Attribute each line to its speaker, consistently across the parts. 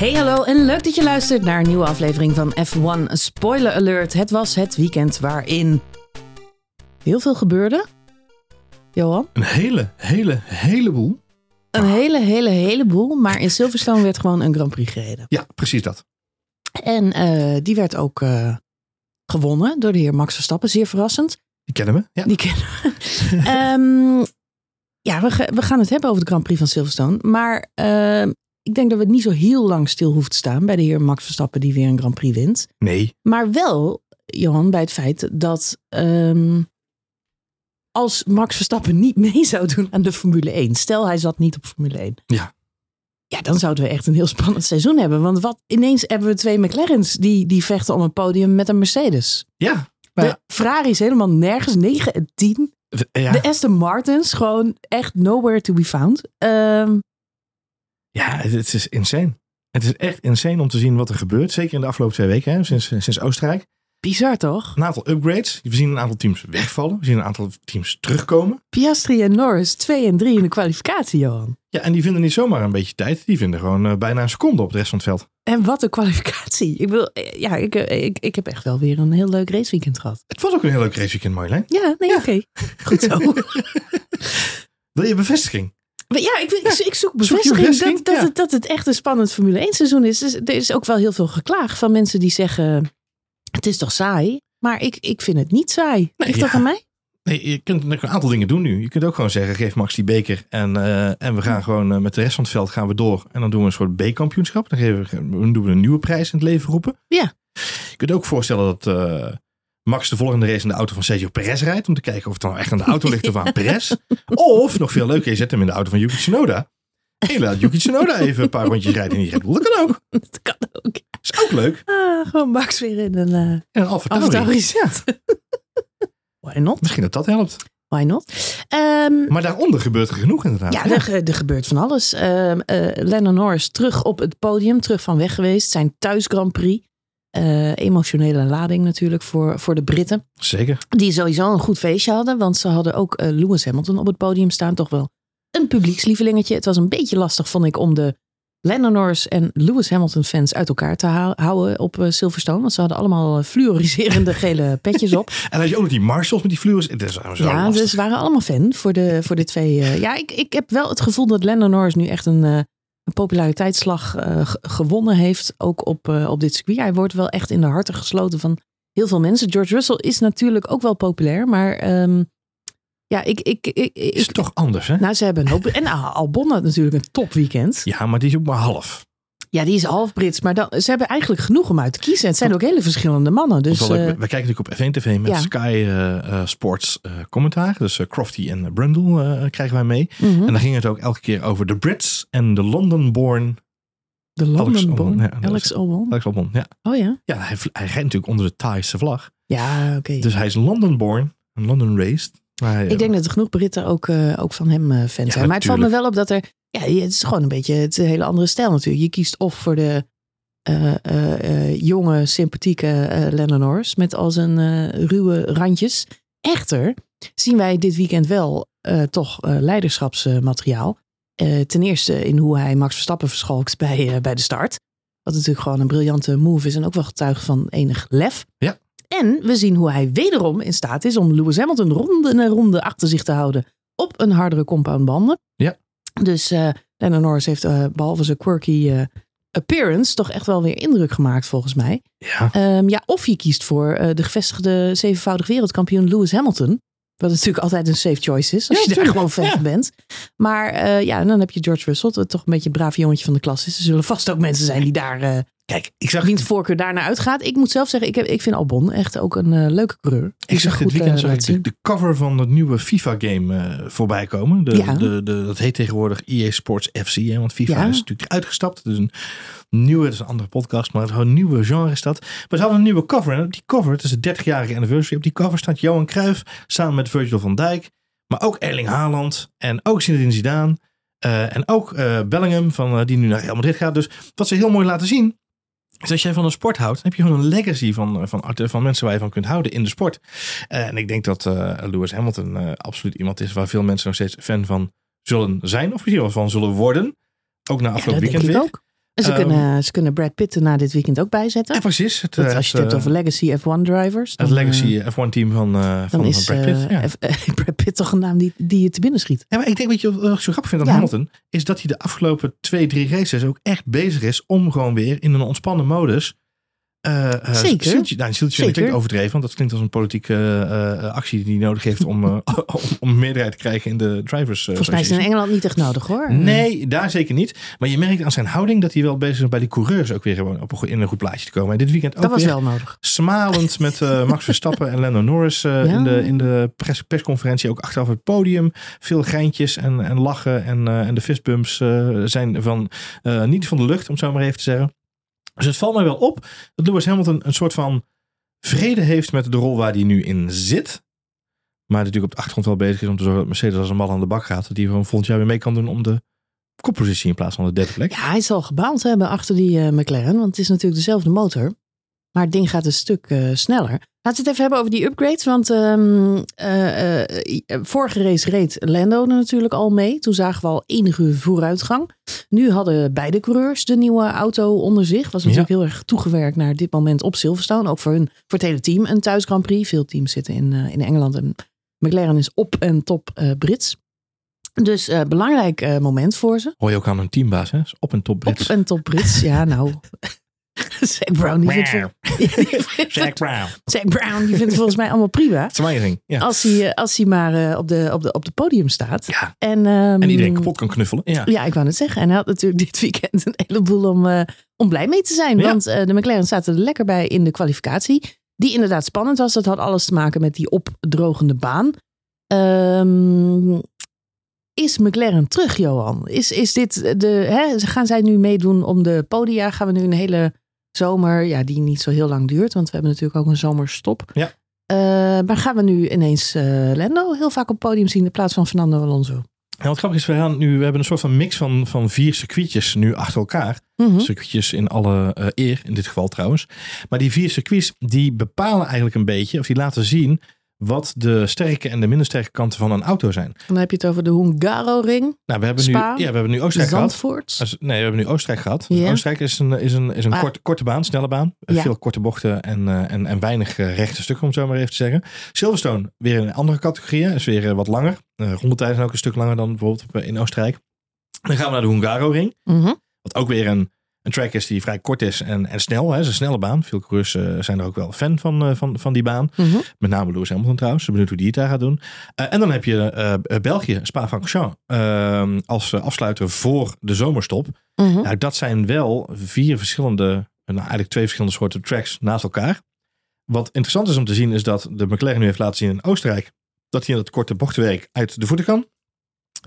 Speaker 1: Hey hallo en leuk dat je luistert naar een nieuwe aflevering van F1 Spoiler Alert. Het was het weekend waarin heel veel gebeurde. Johan?
Speaker 2: Een hele, hele, heleboel.
Speaker 1: Een hele, hele, heleboel. Maar in Silverstone werd gewoon een Grand Prix gereden.
Speaker 2: Ja, precies dat.
Speaker 1: En eh, die werd ook eh, gewonnen door de heer Max Verstappen. Zeer verrassend.
Speaker 2: Die kennen we. Ja.
Speaker 1: Die kennen we. Ehm, ja, we, we gaan het hebben over de Grand Prix van Silverstone. Maar ehm, ik denk dat we niet zo heel lang stil hoeven te staan bij de heer Max Verstappen die weer een Grand Prix wint.
Speaker 2: Nee.
Speaker 1: Maar wel, Johan, bij het feit dat ehm, als Max Verstappen niet mee zou doen aan de Formule 1. Stel hij zat niet op Formule 1.
Speaker 2: Ja.
Speaker 1: Ja, dan zouden we echt een heel spannend seizoen hebben. Want wat, ineens hebben we twee McLaren's die, die vechten om een podium met een Mercedes.
Speaker 2: Ja. Maar ja,
Speaker 1: De Ferrari is helemaal nergens, 9 en 10.
Speaker 2: het- ja,
Speaker 1: De Aston Martins, gewoon echt nowhere to be found. Ehm,
Speaker 2: ja, het, is insane. Het is echt insane om te zien wat er gebeurt. Zeker in de afgelopen twee weken, hè, sinds, sinds Oostenrijk.
Speaker 1: bizar toch?
Speaker 2: Een aantal upgrades. We zien een aantal teams wegvallen. We zien een aantal teams terugkomen.
Speaker 1: Piastri en Norris 2 en 3 in de kwalificatie, Johan.
Speaker 2: Ja, en die vinden niet zomaar een beetje tijd. Die vinden gewoon eh, bijna een seconde op de rest van het veld.
Speaker 1: En wat een kwalificatie. Ik bedoel, eh, ja, ik, eh, ik, ik heb echt wel weer een heel leuk raceweekend gehad.
Speaker 2: Het was ook een heel leuk raceweekend, Marjolein.
Speaker 1: Ja, nee, oké. Goed zo.
Speaker 2: Wil je bevestiging?
Speaker 1: Ja, ik, ik, ik zoek bevestiging? Dat, dat,
Speaker 2: Ja.
Speaker 1: het, dat het echt een spannend Formule 1 seizoen is. Dus er is ook wel heel veel geklaag van mensen die zeggen... Het is toch saai? Maar ik, ik vind het niet saai. Ligt dat
Speaker 2: ja.
Speaker 1: aan mij?
Speaker 2: Nee, je kunt een aantal dingen doen nu. Je kunt ook gewoon zeggen, geef Max die beker. En, eh, en we gaan gewoon eh, met de rest van het veld gaan we door. En dan doen we een soort B-kampioenschap. Dan, geven we, dan doen we een nieuwe prijs in het leven roepen.
Speaker 1: Ja.
Speaker 2: Je kunt ook voorstellen dat eh, Max de volgende race in de auto van Sergio Perez rijdt. Om te kijken of het dan echt aan de auto ligt of aan Perez. Of, nog veel leuker, je zet hem in de auto van Yuki Tsunoda. En je laat Yuki Tsunoda even een paar rondjes rijden in die Red Bull. Dat kan ook.
Speaker 1: Dat kan ook.
Speaker 2: is ook leuk.
Speaker 1: Ah, gewoon Max weer in een uh,
Speaker 2: En een Alfa Tauri.
Speaker 1: Why not?
Speaker 2: Misschien dat dat helpt.
Speaker 1: Why not? Ehm,
Speaker 2: Maar daaronder gebeurt er genoeg inderdaad.
Speaker 1: Ja, er, er gebeurt van alles. Ehm eh, Lennon Norris terug op het podium, terug van weg geweest. Zijn thuis Grand Prix. Eh, emotionele lading natuurlijk voor, voor de Britten.
Speaker 2: Zeker.
Speaker 1: Die sowieso een goed feestje hadden. Want ze hadden ook eh, Lewis Hamilton op het podium staan. Toch wel een publiekslievelingetje. Het was een beetje lastig, vond ik, om de Lennon Norris en Lewis Hamilton fans uit elkaar te hou- houden op eh, Silverstone. Want ze hadden allemaal fluoriserende gele petjes op.
Speaker 2: En als je ook nog die Marshalls met die zo
Speaker 1: Ja,
Speaker 2: lastig.
Speaker 1: dus ze waren allemaal fan voor de, voor de twee. ja, ik, ik heb wel het gevoel dat Lennon Norris nu echt een, een populariteitsslag eh, ge- gewonnen heeft. Ook op, eh, op dit circuit. Hij wordt wel echt in de harten gesloten van heel veel mensen. George Russell is natuurlijk ook wel populair. Maar ehm, ja, ik... ik, ik, ik,
Speaker 2: is toch anders, hè?
Speaker 1: nou, ze hebben een hoop... En ah, Albon had natuurlijk een topweekend.
Speaker 2: Ja, maar die is ook maar half.
Speaker 1: Ja, die is half Brits. Maar dan, ze hebben eigenlijk genoeg om uit te kiezen. Het zijn ook hele verschillende mannen. Dus eh,
Speaker 2: we, kijken natuurlijk op F1 TV met
Speaker 1: ja.
Speaker 2: Sky eh, eh, Sports commentaar. Dus Crofty en Brundle krijgen wij mee.
Speaker 1: mhm.
Speaker 2: En dan ging het ook elke keer over de Brits en de London-born
Speaker 1: de
Speaker 2: Alex
Speaker 1: London
Speaker 2: Albon,
Speaker 1: Bone.
Speaker 2: ja, dat
Speaker 1: Alex Albon.
Speaker 2: Alex Albon. Ja,
Speaker 1: Oh ja?
Speaker 2: ja hij, hij rijdt natuurlijk onder de Thaise vlag.
Speaker 1: Ja, oké.
Speaker 2: Dus hij is London-born London-raised.
Speaker 1: Ik denk dat er genoeg Britten ook, ook van hem eh, fan zijn. Maar het valt me wel op dat er... Ja, het is gewoon een beetje het is een hele andere stijl natuurlijk. Je kiest of voor de eh, eh, eh, jonge, sympathieke Lennon Norris... met al zijn ruwe randjes. Echter zien wij dit weekend wel toch leiderschapsmateriaal. Ten eerste in hoe hij Max Verstappen verschalkt bij, bij de start. Wat natuurlijk gewoon een briljante move is en ook wel getuige van enig lef.
Speaker 2: Ja.
Speaker 1: En we zien hoe hij wederom in staat is om Lewis Hamilton ronde na ronde achter zich te houden op een hardere compoundbanden.
Speaker 2: Ja.
Speaker 1: Dus eh Lennon Norris heeft eh, behalve zijn quirky eh, appearance toch echt wel weer indruk gemaakt volgens mij.
Speaker 2: Ja,
Speaker 1: Ehm, ja, of je kiest voor de gevestigde zevenvoudig wereldkampioen Lewis Hamilton. Wat natuurlijk altijd een safe choice is, als
Speaker 2: Ja,
Speaker 1: je daar gewoon fan
Speaker 2: Ja.
Speaker 1: van bent. Maar ja, en dan heb je George Russell, dat toch een beetje het brave jongetje van de klas is. Er zullen vast ook mensen zijn die daar,
Speaker 2: kijk, ik zag,
Speaker 1: wiens voorkeur daarnaar uitgaat. Ik moet zelf zeggen, ik, heb, ik vind Albon echt ook een eh, leuke coureur.
Speaker 2: Ik zag dit weekend
Speaker 1: eh,
Speaker 2: zag ik de, cover van het nieuwe FIFA-game eh voorbij komen. De,
Speaker 1: Ja.
Speaker 2: de, de, dat heet tegenwoordig EA Sports FC. Hè, want FIFA
Speaker 1: Ja.
Speaker 2: is natuurlijk uitgestapt. Is een nieuwe, het is een andere podcast, maar een nieuwe genre is dat. Maar ze hadden een nieuwe cover. En op die cover, het is de 30-jarige anniversary. Op die cover staat Johan Cruijff samen met Virgil van Dijk. Maar ook Erling Haaland. En ook Zinedine Zidane. eh, en ook Bellingham, van, die nu naar Real Madrid gaat. Dus wat ze heel mooi laten zien, is als jij van een sport houdt, dan heb je gewoon een legacy van, eh, van, van mensen waar je van kunt houden in de sport. Eh, en ik denk dat eh, Lewis Hamilton absoluut iemand is waar veel mensen nog steeds fan van zullen zijn. Of misschien wel van zullen worden. Ook na afgelopen weekend weer.
Speaker 1: ook. En ze,
Speaker 2: Ehm,
Speaker 1: kunnen, ze kunnen Brad Pitt er na dit weekend ook bijzetten.
Speaker 2: Ja, precies. Het, eh,
Speaker 1: als je het hebt
Speaker 2: eh,
Speaker 1: over Legacy F1 drivers.
Speaker 2: het Legacy
Speaker 1: eh,
Speaker 2: F1-team van, eh, van, van
Speaker 1: is
Speaker 2: Brad Pitt.
Speaker 1: eh,
Speaker 2: ja.
Speaker 1: F- Brad Pitt toch een naam die, die je te binnen schiet.
Speaker 2: Ja, maar ik denk, weet je wat zo grappig vind aan. Hamilton? Is dat hij de afgelopen twee, drie races ook echt bezig is om gewoon weer in een ontspannen modus. Eh,
Speaker 1: Zeker.
Speaker 2: zieltje- nou, een zieltje
Speaker 1: Zeker.
Speaker 2: klinkt overdreven, want dat klinkt als een politieke eh, actie die hij nodig heeft om, eh, om, meerderheid te krijgen in de drivers.
Speaker 1: Volgens mij is het in. Engeland niet echt nodig hoor.
Speaker 2: Nee, daar zeker niet. Maar je merkt aan zijn houding dat hij wel bezig is bij die coureurs ook weer gewoon op een, in een goed plaatje te komen. En dit weekend ook
Speaker 1: Dat was
Speaker 2: weer
Speaker 1: wel nodig.
Speaker 2: smalend met Max Verstappen en Lando Norris
Speaker 1: Ja.
Speaker 2: in de, in de pers, persconferentie. Ook achteraf het podium. Veel geintjes en, en lachen. En, en de fistbumps zijn van, niet van de lucht, om het zo maar even te zeggen. Dus het valt mij wel op dat Lewis Hamilton een soort van vrede heeft met de rol waar hij nu in zit. Maar natuurlijk op de achtergrond wel bezig is om te zorgen dat Mercedes als een mal aan de bak gaat. Dat hij gewoon volgend jaar weer mee kan doen om de koppositie in plaats van de derde plek.
Speaker 1: Ja, hij zal gebaald hebben achter die eh, McLaren. Want het is natuurlijk dezelfde motor. Maar het ding gaat een stuk eh, sneller. Laten we het even hebben over die upgrades. Want ehm, eh, eh, vorige race reed Lando er natuurlijk al mee. Toen zagen we al enige vooruitgang. Nu hadden beide coureurs de nieuwe auto onder zich. Was natuurlijk heel erg toegewerkt naar dit moment op Silverstone. Ook voor, hun, voor het hele team een thuis Grand Prix. Veel teams zitten in, in Engeland. En McLaren is op en top Brits. Dus eh, belangrijk moment voor ze.
Speaker 2: Hoor je ook aan hun teambaas, hè? Op en top Brits.
Speaker 1: Op en top Brits, ja nou. Zack Brown, die vindt,
Speaker 2: Jack Brown.
Speaker 1: Zack Brown, die vindt het volgens mij allemaal prima.
Speaker 2: Amazing.
Speaker 1: Als hij, eh, als hij maar eh, op, de, op, de, op de podium staat.
Speaker 2: Ja.
Speaker 1: En, ehm,
Speaker 2: En iedereen kapot kan knuffelen. Ja.
Speaker 1: Ja, ik wou het zeggen. En hij had natuurlijk dit weekend een heleboel om, eh, om blij mee te zijn.
Speaker 2: Ja.
Speaker 1: Want de McLaren zaten er lekker bij in de kwalificatie. Die inderdaad spannend was. Dat had alles te maken met die opdrogende baan. Ehm, is McLaren terug, Johan? Is, is dit de. Hè, gaan zij nu meedoen om de podia? Gaan we nu een hele zomer, ja, die niet zo heel lang duurt, want we hebben natuurlijk ook een zomerstop.
Speaker 2: Ja.
Speaker 1: Eh, maar gaan we nu ineens eh Lando heel vaak op het podium zien in plaats van Fernando Alonso?
Speaker 2: En wat grappig is, we, gaan nu, we hebben een soort van mix van, van vier circuitjes nu achter elkaar.
Speaker 1: Mhm.
Speaker 2: Circuitjes in alle eh, eer, in dit geval trouwens. Maar die vier circuits, die bepalen eigenlijk een beetje, of die laten zien wat de sterke en de minder sterke kanten van een auto zijn.
Speaker 1: Dan heb je het over de Hungaro-ring,
Speaker 2: Nou, we hebben, nu, ja, we hebben nu Oostenrijk gehad.
Speaker 1: Zandvoort.
Speaker 2: Als- Nee, we hebben nu Oostenrijk gehad. Oostenrijk is een, is een, is een
Speaker 1: Ah.
Speaker 2: korte, korte baan, snelle baan.
Speaker 1: Ja.
Speaker 2: Veel korte bochten en, eh, en, en weinig eh, rechte stukken, om het zo maar even te zeggen. Silverstone, weer in een andere categorie, is weer eh, wat langer. Uh, rondetijden zijn ook een stuk langer dan bijvoorbeeld in Oostenrijk. Dan gaan we naar de Hungaro-ring.
Speaker 1: Mhm.
Speaker 2: Wat ook weer een, een track is die vrij kort is en, en snel. Het is een snelle baan. Veel coureurs eh, zijn er ook wel fan van, eh, van, van die baan.
Speaker 1: Mhm.
Speaker 2: Met name Lewis Hamilton trouwens. Benieuwd hoe die het daar gaat doen. Eh, en dan heb je België, Spa-Francorchamps, eh, als afsluiter voor de zomerstop.
Speaker 1: Mhm.
Speaker 2: Nou, dat zijn wel vier verschillende, nou eigenlijk twee verschillende soorten tracks naast elkaar. Wat interessant is om te zien is dat de McLaren nu heeft laten zien in Oostenrijk dat hij in dat korte bochtwerk uit de voeten kan.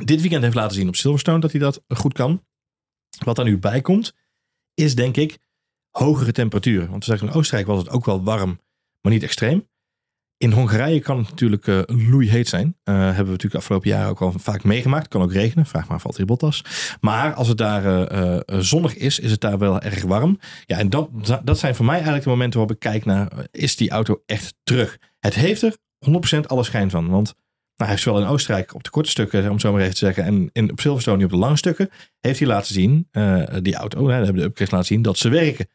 Speaker 2: Dit weekend heeft laten zien op Silverstone dat hij dat goed kan. Wat er nu bij komt, is denk ik hogere temperaturen. Want we zeggen in Oostenrijk was het ook wel warm, maar niet extreem. In Hongarije kan het natuurlijk eh loeiheet zijn. Eh, hebben we natuurlijk de afgelopen jaren ook al vaak meegemaakt. Kan ook regenen. Vraag maar valt Bottas. Maar als het daar eh, zonnig is, is het daar wel erg warm. Ja, en dat, dat zijn voor mij eigenlijk de momenten waarop ik kijk naar... is die auto echt terug? Het heeft er 100% alle schijn van. Want nou, hij heeft zowel in Oostenrijk op de korte stukken, om zo maar even te zeggen... en in, op Silverstone op de lange stukken... heeft hij laten zien, eh, die auto, hè, hebben de upgrades laten zien... dat ze werken.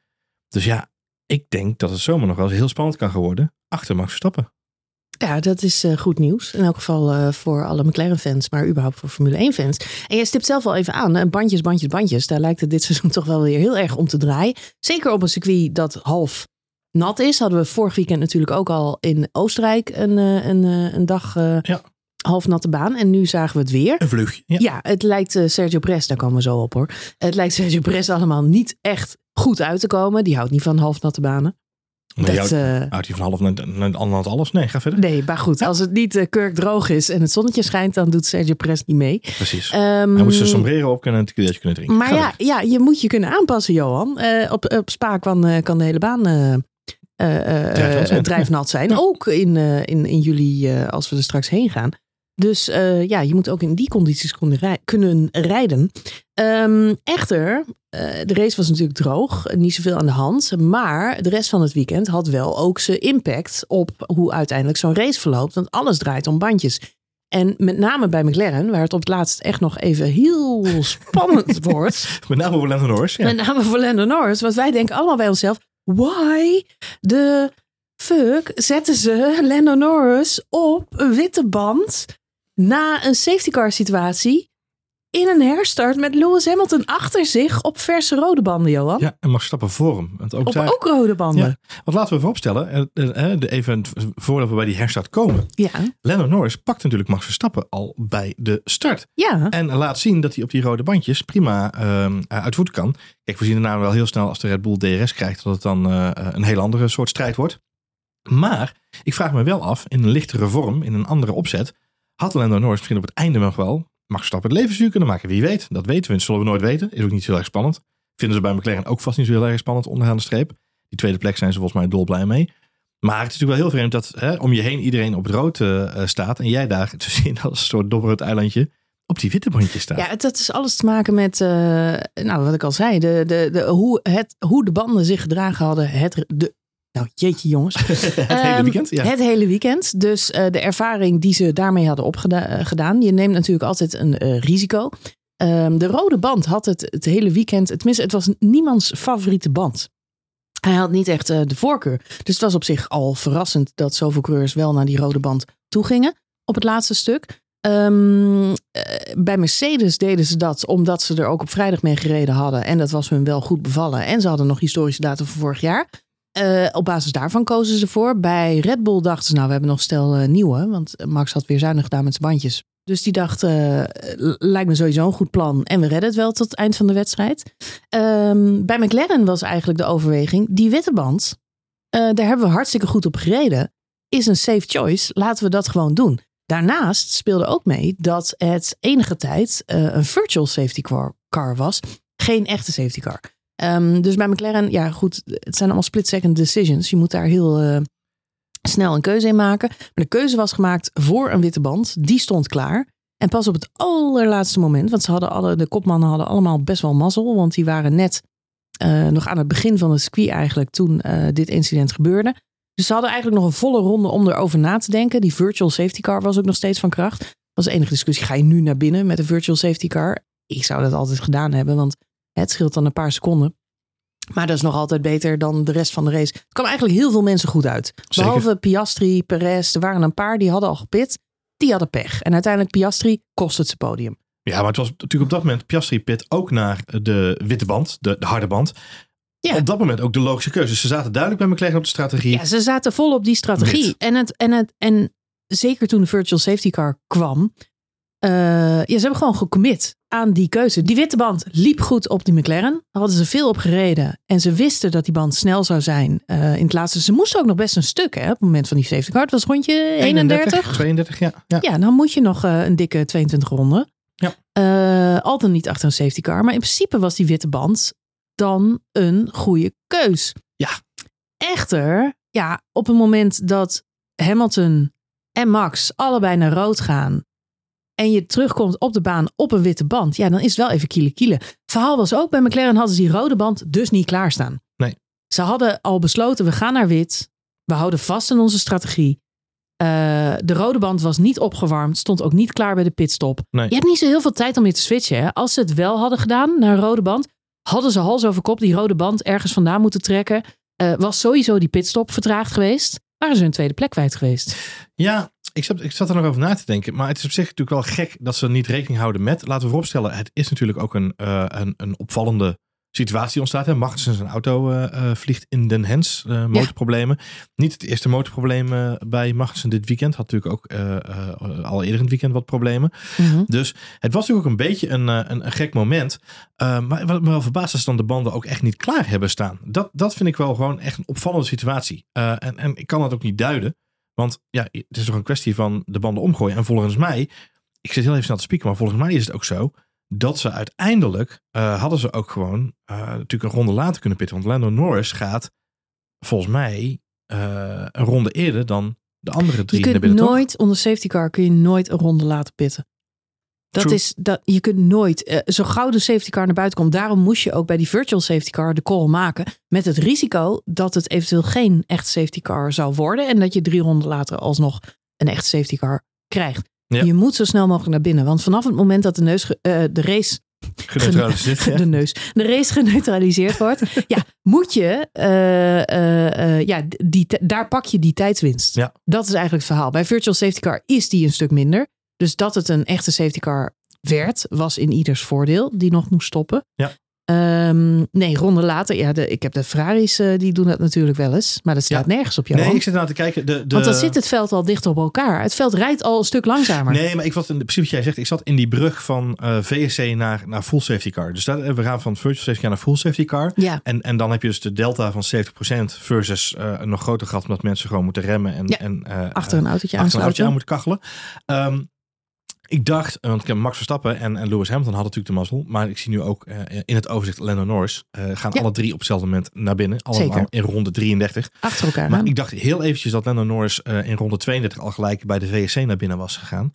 Speaker 2: Dus ja, ik denk dat het zomaar nog wel heel spannend kan gaan worden... achter Max Verstappen.
Speaker 1: Ja, dat is eh, goed nieuws. In elk geval eh, voor alle McLaren-fans, maar überhaupt voor Formule 1-fans. En je stipt zelf al even aan, bandjes, bandjes, bandjes. Daar lijkt het dit seizoen toch wel weer heel erg om te draaien. Zeker op een circuit dat half nat is. Hadden we vorig weekend natuurlijk ook al in Oostenrijk een, eh, een, eh, een dag eh,
Speaker 2: Ja.
Speaker 1: half natte baan. En nu zagen we het weer.
Speaker 2: Een vluchtje. Ja.
Speaker 1: Ja, het lijkt Sergio Perez, daar komen we zo op hoor. Het lijkt Sergio Perez allemaal niet echt goed uit te komen. Die houdt niet van half natte banen. Dat,
Speaker 2: jou- houdt hij van half naar, naar alles? Nee, ga verder.
Speaker 1: Nee, maar goed. Als het niet kurkdroog is en het zonnetje schijnt, dan doet Sergio Perez niet mee.
Speaker 2: Precies.
Speaker 1: Ehm,
Speaker 2: Hij moet zijn sombrero op kunnen en een tequiletje kunnen drinken.
Speaker 1: maar
Speaker 2: Ga
Speaker 1: ja, ja, je moet je kunnen aanpassen, Johan. Op, op Spa kan, kan de hele baan
Speaker 2: Drijfnat zijn.
Speaker 1: drijfnat zijn.
Speaker 2: Ja.
Speaker 1: Ook in, eh, in, in juli, eh, als we er straks heen gaan. Dus eh, ja, je moet ook in die condities kunnen, rij- kunnen rijden. Ehm, echter, eh, de race was natuurlijk droog, niet zoveel aan de hand. Maar de rest van het weekend had wel ook zijn impact op hoe uiteindelijk zo'n race verloopt. Want alles draait om bandjes. En met name bij McLaren, waar het op het laatst echt nog even heel spannend wordt.
Speaker 2: Met name voor Lando Norris. Ja.
Speaker 1: Met name voor Lando Norris. Want wij denken allemaal bij onszelf, why de fuck zetten ze Lando Norris op een witte band na een safety car situatie in een herstart met Lewis Hamilton achter zich op verse rode banden, Johan.
Speaker 2: Ja, en mag stappen voor hem. Want ook
Speaker 1: op
Speaker 2: daar,
Speaker 1: ook rode banden.
Speaker 2: Ja. Want laten we vooropstellen, eh, eh, eh, de- even voordat we bij die herstart komen.
Speaker 1: Ja,
Speaker 2: Lando Norris pakt natuurlijk Max Verstappen al bij de start.
Speaker 1: ja.
Speaker 2: En laat zien dat hij op die rode bandjes prima eh, uit voet kan. Kijk, we zien daarna wel heel snel als de Red Bull DRS krijgt dat het dan eh, een heel andere soort strijd wordt. Maar ik vraag me wel af, in een lichtere vorm, in een andere opzet, had Lando Norris misschien op het einde nog wel Max Verstappen het leven zuur kunnen maken. Wie weet, dat weten we, dat zullen we nooit weten. Is ook niet zo erg spannend. Vinden ze bij McLaren ook vast niet zo heel erg spannend onderaan de streep. Die tweede plek zijn ze volgens mij dolblij mee. Maar het is natuurlijk wel heel vreemd dat hè, om je heen iedereen op het rood eh, eh, staat. En jij daar zien als een soort dobberend eilandje op die witte bandjes staat.
Speaker 1: Ja, dat is alles te maken met, eh, nou, wat ik al zei, de, de, de, hoe, het, hoe de banden zich gedragen hadden. Het, de, nou, jeetje jongens.
Speaker 2: het hele
Speaker 1: Ehm,
Speaker 2: weekend. Ja.
Speaker 1: Het hele weekend. Dus eh, de ervaring die ze daarmee hadden opgedaan. Je neemt natuurlijk altijd een eh, risico. Ehm, de rode band had het het hele weekend. Tenminste, het was niemands favoriete band. Hij had niet echt eh, de voorkeur. Dus het was op zich al verrassend dat zoveel coureurs wel naar die rode band toe gingen. Op het laatste stuk. Ehm, eh, bij Mercedes deden ze dat omdat ze er ook op vrijdag mee gereden hadden. En dat was hun wel goed bevallen. En ze hadden nog historische data van vorig jaar. Eh, op basis daarvan kozen ze ervoor. Bij Red Bull dachten ze, nou, we hebben nog stel eh, nieuwe. Want Max had weer zuinig gedaan met zijn bandjes. Dus die dacht, eh, lijkt me sowieso een goed plan. En we redden het wel tot het eind van de wedstrijd. Ehm, bij McLaren was eigenlijk de overweging, die witte band, daar hebben we hartstikke goed op gereden. Is een safe choice, laten we dat gewoon doen. Daarnaast speelde ook mee dat het enige tijd een virtual safety car was. Geen echte safety car. Ehm, dus bij McLaren, ja goed, het zijn allemaal split-second decisions. Je moet daar heel eh, snel een keuze in maken. Maar de keuze was gemaakt voor een witte band. Die stond klaar. En pas op het allerlaatste moment, want ze hadden alle, de kopmannen hadden allemaal best wel mazzel. Want die waren net eh, nog aan het begin van het circuit eigenlijk toen eh, dit incident gebeurde. Dus ze hadden eigenlijk nog een volle ronde om erover na te denken. Die virtual safety car was ook nog steeds van kracht. Dat was de enige discussie. Ga je nu naar binnen met een virtual safety car? Ik zou dat altijd gedaan hebben, want het scheelt dan een paar seconden. Maar dat is nog altijd beter dan de rest van de race. Het kwam eigenlijk heel veel mensen goed uit.
Speaker 2: Zeker.
Speaker 1: Behalve Piastri, Perez. Er waren een paar die hadden al gepit. Die hadden pech. En uiteindelijk Piastri kost het zijn podium.
Speaker 2: Ja, maar het was natuurlijk op dat moment Piastri pit ook naar de witte band, de, de harde band.
Speaker 1: Ja.
Speaker 2: Op dat moment ook de logische keuze. Ze zaten duidelijk bij McLaren op de strategie.
Speaker 1: Ja, ze zaten vol op die strategie.
Speaker 2: Wit.
Speaker 1: En, het, en, het, en zeker toen de virtual safety car kwam. Eh, ja, ze hebben gewoon gecommit aan die keuze. Die witte band liep goed op die McLaren. Daar hadden ze veel op gereden. En ze wisten dat die band snel zou zijn eh, in het laatste. Ze moesten ook nog best een stuk hè, op het moment van die safety car. Het was rondje 31.
Speaker 2: 32, ja. ja.
Speaker 1: Ja, dan moet je nog eh, een dikke 22 ronden.
Speaker 2: Ja.
Speaker 1: Al dan niet achter een safety car. Maar in principe was die witte band dan een goede keus.
Speaker 2: Ja.
Speaker 1: Echter, ja, op het moment dat Hamilton en Max allebei naar rood gaan. En je terugkomt op de baan op een witte band. Ja, dan is het wel even kiele kiele. Verhaal was ook bij McLaren hadden ze die rode band dus niet klaarstaan.
Speaker 2: Nee.
Speaker 1: Ze hadden al besloten, we gaan naar wit. We houden vast aan onze strategie. Eh, de rode band was niet opgewarmd. Stond ook niet klaar bij de pitstop.
Speaker 2: Nee.
Speaker 1: Je hebt niet zo heel veel tijd om weer te switchen. Hè? Als ze het wel hadden gedaan naar een rode band. Hadden ze hals over kop die rode band ergens vandaan moeten trekken. Eh, was sowieso die pitstop vertraagd geweest. Waren ze hun tweede plek kwijt geweest.
Speaker 2: Ja, ik zat, ik zat er nog over na te denken. Maar het is op zich natuurlijk wel gek dat ze niet rekening houden met. Laten we vooropstellen, het is natuurlijk ook een, eh, een, een opvallende situatie die ontstaat. Hè. Magnussen zijn auto eh, eh, vliegt in den hens. motorproblemen. Niet het eerste motorprobleem bij Magnussen dit weekend. Had natuurlijk ook al eerder in het weekend wat problemen. Dus het was natuurlijk ook een beetje een, een, een gek moment. Maar wat me wel verbaast is dan de banden ook echt niet klaar hebben staan. Dat, dat vind ik wel gewoon echt een opvallende situatie. En, en ik kan dat ook niet duiden. Want ja, het is toch een kwestie van de banden omgooien. En volgens mij, ik zit heel even snel te spieken, maar volgens mij is het ook zo dat ze uiteindelijk uh, hadden ze ook gewoon uh, natuurlijk een ronde later kunnen pitten. Want Lando Norris gaat volgens mij uh, een ronde eerder dan de andere drie.
Speaker 1: Je kunt
Speaker 2: binnen,
Speaker 1: nooit
Speaker 2: toch?
Speaker 1: onder safety car kun je nooit een ronde laten pitten. Dat
Speaker 2: True.
Speaker 1: is dat je kunt nooit uh, zo gauw de safety car naar buiten komt. Daarom moest je ook bij die virtual safety car de call maken met het risico dat het eventueel geen echt safety car zou worden en dat je drie ronden later alsnog een echt safety car krijgt.
Speaker 2: Ja.
Speaker 1: Je moet zo snel mogelijk naar binnen. Want vanaf het moment dat de, neus, eh, de race
Speaker 2: Geneutraliseerd. ja.
Speaker 1: de neus, de race geneutraliseerd wordt, ja, moet je, eh, eh, eh, ja, die, daar pak je die tijdswinst.
Speaker 2: Ja.
Speaker 1: Dat is eigenlijk het verhaal. Bij Virtual Safety Car is die een stuk minder. Dus dat het een echte safety car werd, was in ieders voordeel, die nog moest stoppen.
Speaker 2: Ja.
Speaker 1: Ehm, nee, ronde later, ja, de, ik heb de Ferraris, eh, die doen dat natuurlijk wel eens. Maar dat staat nergens op jou.
Speaker 2: Nee, ik zit nou te kijken. De, de...
Speaker 1: Want dan zit het veld al dicht op elkaar. Het veld rijdt al een stuk langzamer.
Speaker 2: Nee, maar ik was in precies wat jij zegt. Ik zat in die brug van eh, VSC naar, naar full safety car. Dus daar, we gaan van virtual safety car naar full safety car.
Speaker 1: Ja,
Speaker 2: En, en dan heb je dus de delta van 70% versus eh, een nog groter gat omdat mensen gewoon moeten remmen en,
Speaker 1: Ja,
Speaker 2: en eh,
Speaker 1: achter een autootje
Speaker 2: eh, achter een autootje aan moeten kachelen. Ehm, ik dacht, want ik heb Max Verstappen en, en Lewis Hamilton hadden natuurlijk de mazzel. Maar ik zie nu ook eh, in het overzicht Lando Norris. eh, gaan
Speaker 1: Ja.
Speaker 2: alle drie op hetzelfde moment naar binnen. Allemaal in ronde 33.
Speaker 1: Achter elkaar
Speaker 2: Maar
Speaker 1: aan.
Speaker 2: ik dacht heel eventjes dat Lando Norris eh, in ronde 32 al gelijk bij de VSC naar binnen was gegaan.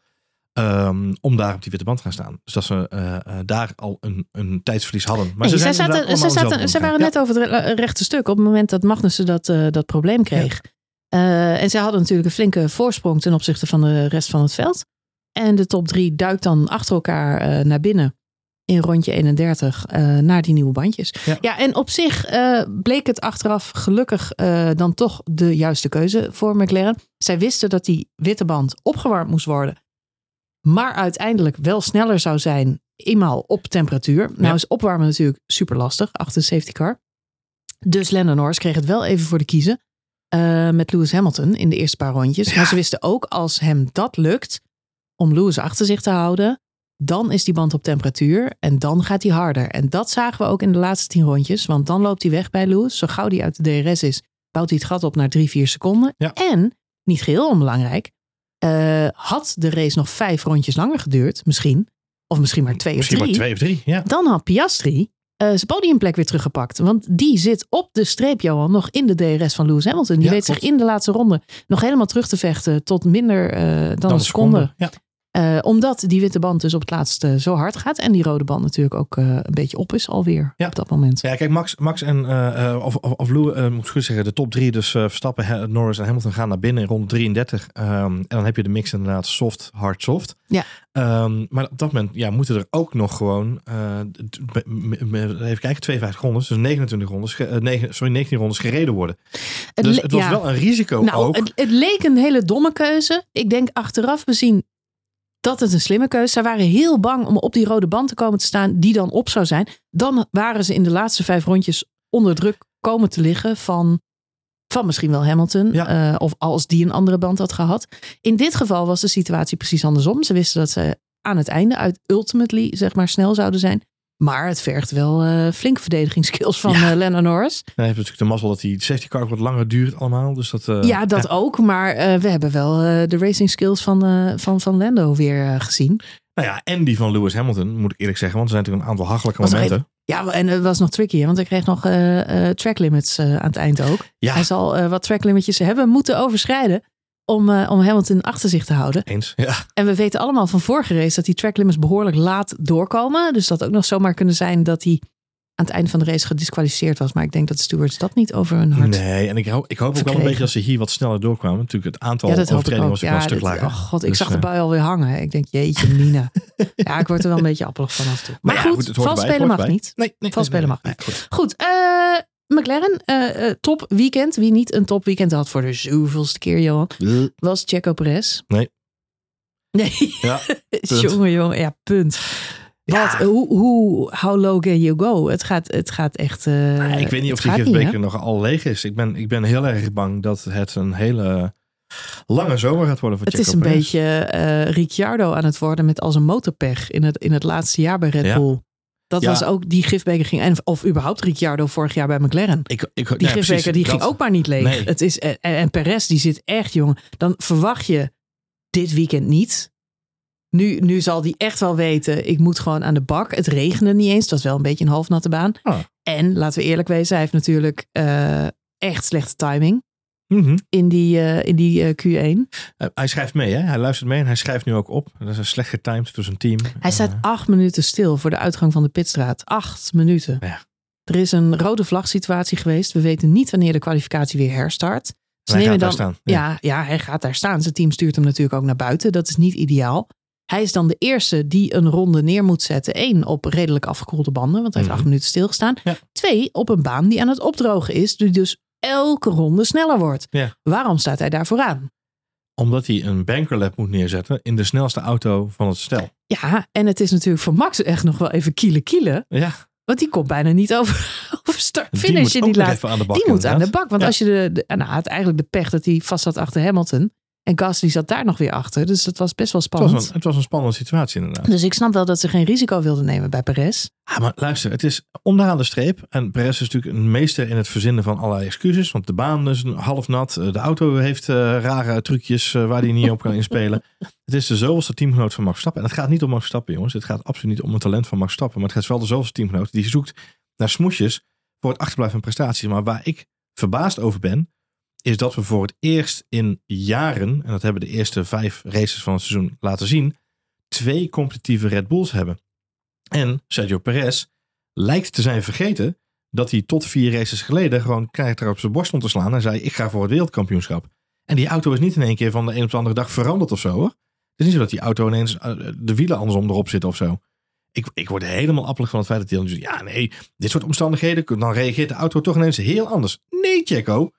Speaker 2: Ehm, om daar op die witte band te gaan staan. Dus dat ze eh, eh, daar al een, een tijdsverlies hadden. Maar
Speaker 1: Nee,
Speaker 2: ze,
Speaker 1: zij zaten,
Speaker 2: dezelfde
Speaker 1: zij waren net over het re- rechte stuk op het moment dat Magnussen dat, eh, dat probleem kreeg. Eh, en zij hadden natuurlijk een flinke voorsprong ten opzichte van de rest van het veld. En de top drie duikt dan achter elkaar eh, naar binnen in rondje 31 eh, naar die nieuwe bandjes.
Speaker 2: Ja.
Speaker 1: en op zich eh, bleek het achteraf gelukkig dan toch de juiste keuze voor McLaren. Zij wisten dat die witte band opgewarmd moest worden. Maar uiteindelijk wel sneller zou zijn, eenmaal op temperatuur. Nou
Speaker 2: Ja.
Speaker 1: is opwarmen natuurlijk super lastig achter de safety car. Dus Lando Norris kreeg het wel even voor de kiezen. met Lewis Hamilton in de eerste paar rondjes. Maar ze wisten ook, als hem dat lukt, om Lewis achter zich te houden, dan is die band op temperatuur en dan gaat hij harder. En dat zagen we ook in de laatste tien rondjes, want dan loopt hij weg bij Lewis. Zo gauw hij uit de DRS is, bouwt hij het gat op naar drie, vier seconden.
Speaker 2: Ja.
Speaker 1: En, niet geheel onbelangrijk, eh, had de race nog vijf rondjes langer geduurd, misschien, of misschien maar twee
Speaker 2: Misschien
Speaker 1: of
Speaker 2: maar
Speaker 1: drie,
Speaker 2: twee of drie. Ja.
Speaker 1: dan had Piastri eh, zijn podiumplek weer teruggepakt. Want die zit op de streep, Johan, nog in de DRS van Lewis Hamilton. Die
Speaker 2: Ja,
Speaker 1: weet zich in de laatste ronde nog helemaal terug te vechten tot minder eh, dan, een seconde.
Speaker 2: Ja.
Speaker 1: Eh, omdat die witte band dus op het laatste zo hard gaat. En die rode band natuurlijk ook eh, een beetje op is alweer
Speaker 2: Ja.
Speaker 1: op dat moment.
Speaker 2: Ja, kijk, Max, Max en eh, eh, of, of, of eh, moet ik goed zeggen, de top drie, dus eh, Verstappen, Norris en Hamilton gaan naar binnen in ronde 33. Ehm, en dan heb je de mix inderdaad soft, hard, soft.
Speaker 1: Ja.
Speaker 2: Ehm, maar op dat moment ja, moeten er ook nog gewoon, eh, even kijken, 52 rondes, dus 29 rondes, eh, negen- sorry, 19 rondes gereden worden.
Speaker 1: Het
Speaker 2: dus het was
Speaker 1: ja.
Speaker 2: wel een risico
Speaker 1: Nou,
Speaker 2: ook.
Speaker 1: het, het leek een hele domme keuze. Ik denk achteraf bezien dat het een slimme keuze. Zij waren heel bang om op die rode band te komen te staan, die dan op zou zijn. Dan waren ze in de laatste vijf rondjes onder druk komen te liggen van, van misschien wel Hamilton.
Speaker 2: Ja.
Speaker 1: eh, of als die een andere band had gehad. In dit geval was de situatie precies andersom. Ze wisten dat ze aan het einde uit ultimately zeg maar snel zouden zijn. Maar het vergt wel eh flink verdedigingsskills van
Speaker 2: Ja.
Speaker 1: eh Lennon Norris.
Speaker 2: Heb je natuurlijk de mazzel dat die safety car wat langer duurt allemaal. Dus dat, eh,
Speaker 1: Ja, dat ook. Maar eh, we hebben wel eh, de racing skills van, eh, van, van Lando weer gezien.
Speaker 2: Nou ja, en die van Lewis Hamilton, moet ik eerlijk zeggen. Want er zijn natuurlijk een aantal hachelijke momenten.
Speaker 1: Ja, en het was nog tricky, want hij kreeg nog eh, eh, track limits eh, aan het eind ook.
Speaker 2: Ja,
Speaker 1: Hij zal eh, wat track limitjes hebben moeten overschrijden om, eh, om Hamilton achter zich te houden.
Speaker 2: eens. Ja.
Speaker 1: En we weten allemaal van vorige race dat die track limits behoorlijk laat doorkomen. Dus dat ook nog zomaar kunnen zijn dat hij aan het eind van de race gedisqualificeerd was. Maar ik denk dat de stewards dat niet over hun hart
Speaker 2: Nee, en ik hoop, ik hoop ook wel een beetje dat ze hier wat sneller doorkwamen. Natuurlijk, het aantal
Speaker 1: Ja,
Speaker 2: overtredingen was ook wel een stuk lager.
Speaker 1: oh god, ik
Speaker 2: Dus,
Speaker 1: zag de
Speaker 2: eh,
Speaker 1: bui alweer hangen. Ik denk, jeetje mina. ja, ik word er wel een beetje appelig van af toe. Maar,
Speaker 2: ja,
Speaker 1: goed,
Speaker 2: het hoort
Speaker 1: vals
Speaker 2: erbij,
Speaker 1: spelen
Speaker 2: het
Speaker 1: mag niet.
Speaker 2: Nee, nee,
Speaker 1: Vals
Speaker 2: nee,
Speaker 1: spelen
Speaker 2: nee,
Speaker 1: mag
Speaker 2: nee, goed.
Speaker 1: Goed, eh, McLaren, eh, eh, top weekend. Wie niet een top weekend had voor de zoveelste keer, Johan, was Checo Perez.
Speaker 2: Nee.
Speaker 1: Nee,
Speaker 2: Ja,
Speaker 1: jongen, jongen. Ja, punt.
Speaker 2: Ja.
Speaker 1: Wat, hoe, hoe, how low can you go? Het gaat, het gaat echt... eh,
Speaker 2: Nou ik weet niet of die
Speaker 1: hè?
Speaker 2: nog al leeg is. Ik ben, ik ben heel erg bang dat het een hele lange zomer gaat worden voor
Speaker 1: Het
Speaker 2: Checo
Speaker 1: is een
Speaker 2: Perez.
Speaker 1: beetje eh Ricciardo aan het worden met als een motorpech in het, in het laatste jaar bij Red
Speaker 2: Ja.
Speaker 1: Bull. Dat
Speaker 2: Ja.
Speaker 1: was ook, die gifbeker ging, en- of überhaupt Ricciardo vorig jaar bij McLaren.
Speaker 2: Ik, ik,
Speaker 1: Die
Speaker 2: ja, precies,
Speaker 1: gifbeker die
Speaker 2: dat-
Speaker 1: ging ook maar niet leeg.
Speaker 2: Nee.
Speaker 1: Het is, en, en Perez die zit echt, jongen. Dan verwacht je dit weekend niet. Nu, nu zal die echt wel weten, ik moet gewoon aan de bak. Het regende niet eens. Het was wel een beetje een halfnatte baan.
Speaker 2: Ah.
Speaker 1: En laten we eerlijk wezen, hij heeft natuurlijk eh, echt slechte timing
Speaker 2: Mhm.
Speaker 1: in die, eh, in die eh, Q1.
Speaker 2: Eh, hij schrijft mee, hè? Hij luistert mee en hij schrijft nu ook op. Dat is een slecht getimed door zijn team.
Speaker 1: Hij staat acht minuten stil voor de uitgang van de pitstraat. Acht minuten.
Speaker 2: Ja.
Speaker 1: Er is een rode vlagsituatie geweest. We weten niet wanneer de kwalificatie weer herstart. Ze nemen dan,
Speaker 2: staan.
Speaker 1: Ja. Ja, hij gaat daar staan. Zijn team stuurt hem natuurlijk ook naar buiten. Dat is niet ideaal. Hij is dan de eerste die een ronde neer moet zetten. Eén, op redelijk afgekoelde banden, want hij heeft
Speaker 2: Mhm.
Speaker 1: acht minuten stilgestaan.
Speaker 2: Ja.
Speaker 1: Twee, op een baan die aan het opdrogen is, die dus elke ronde sneller wordt.
Speaker 2: Ja.
Speaker 1: Waarom staat hij daar vooraan?
Speaker 2: Omdat hij een bankerlap moet neerzetten in de snelste auto van het stel.
Speaker 1: Ja, en het is natuurlijk voor Max echt nog wel even kielen kielen.
Speaker 2: Ja,
Speaker 1: Want die komt bijna niet over, over start
Speaker 2: die
Speaker 1: finish
Speaker 2: moet
Speaker 1: in die laatste. Die moet aan de bak. Want
Speaker 2: Ja.
Speaker 1: als je de, de nou, had eigenlijk de pech dat hij vast zat achter Hamilton. En Gasly zat daar nog weer achter. Dus dat was best wel
Speaker 2: Het
Speaker 1: spannend.
Speaker 2: was, een, het was een spannende situatie inderdaad.
Speaker 1: Dus ik snap wel dat ze geen risico wilden nemen bij Perez.
Speaker 2: Ah, maar luister, het is onderaan de streep. En Perez is natuurlijk een meester in het verzinnen van allerlei excuses. Want de baan is half nat. eh, De auto heeft eh, rare trucjes eh, waar hij niet op kan inspelen. Het is de zoveelste teamgenoot van Max Verstappen. En het gaat niet om Max Verstappen, jongens. Het gaat absoluut niet om het talent van Max Verstappen. Maar het gaat wel de zoveelste teamgenoot die zoekt naar smoesjes voor het achterblijven van prestaties. Maar waar ik verbaasd over ben, is dat we voor het eerst in jaren, en dat hebben de eerste vijf races van het seizoen laten zien, twee competitieve Red Bulls hebben. En Sergio Perez lijkt te zijn vergeten dat hij tot vier races geleden gewoon keihard op zijn borst stond te slaan en zei ik ga voor het wereldkampioenschap. En die auto is niet in één keer van de een op de andere dag veranderd of zo hoor. Het is niet zo dat die auto ineens eh, de wielen andersom erop zitten of zo. Ik, ik word helemaal appelig van het feit dat hij zegt, ja nee, dit soort omstandigheden, dan reageert de auto toch ineens heel anders. Nee Checo,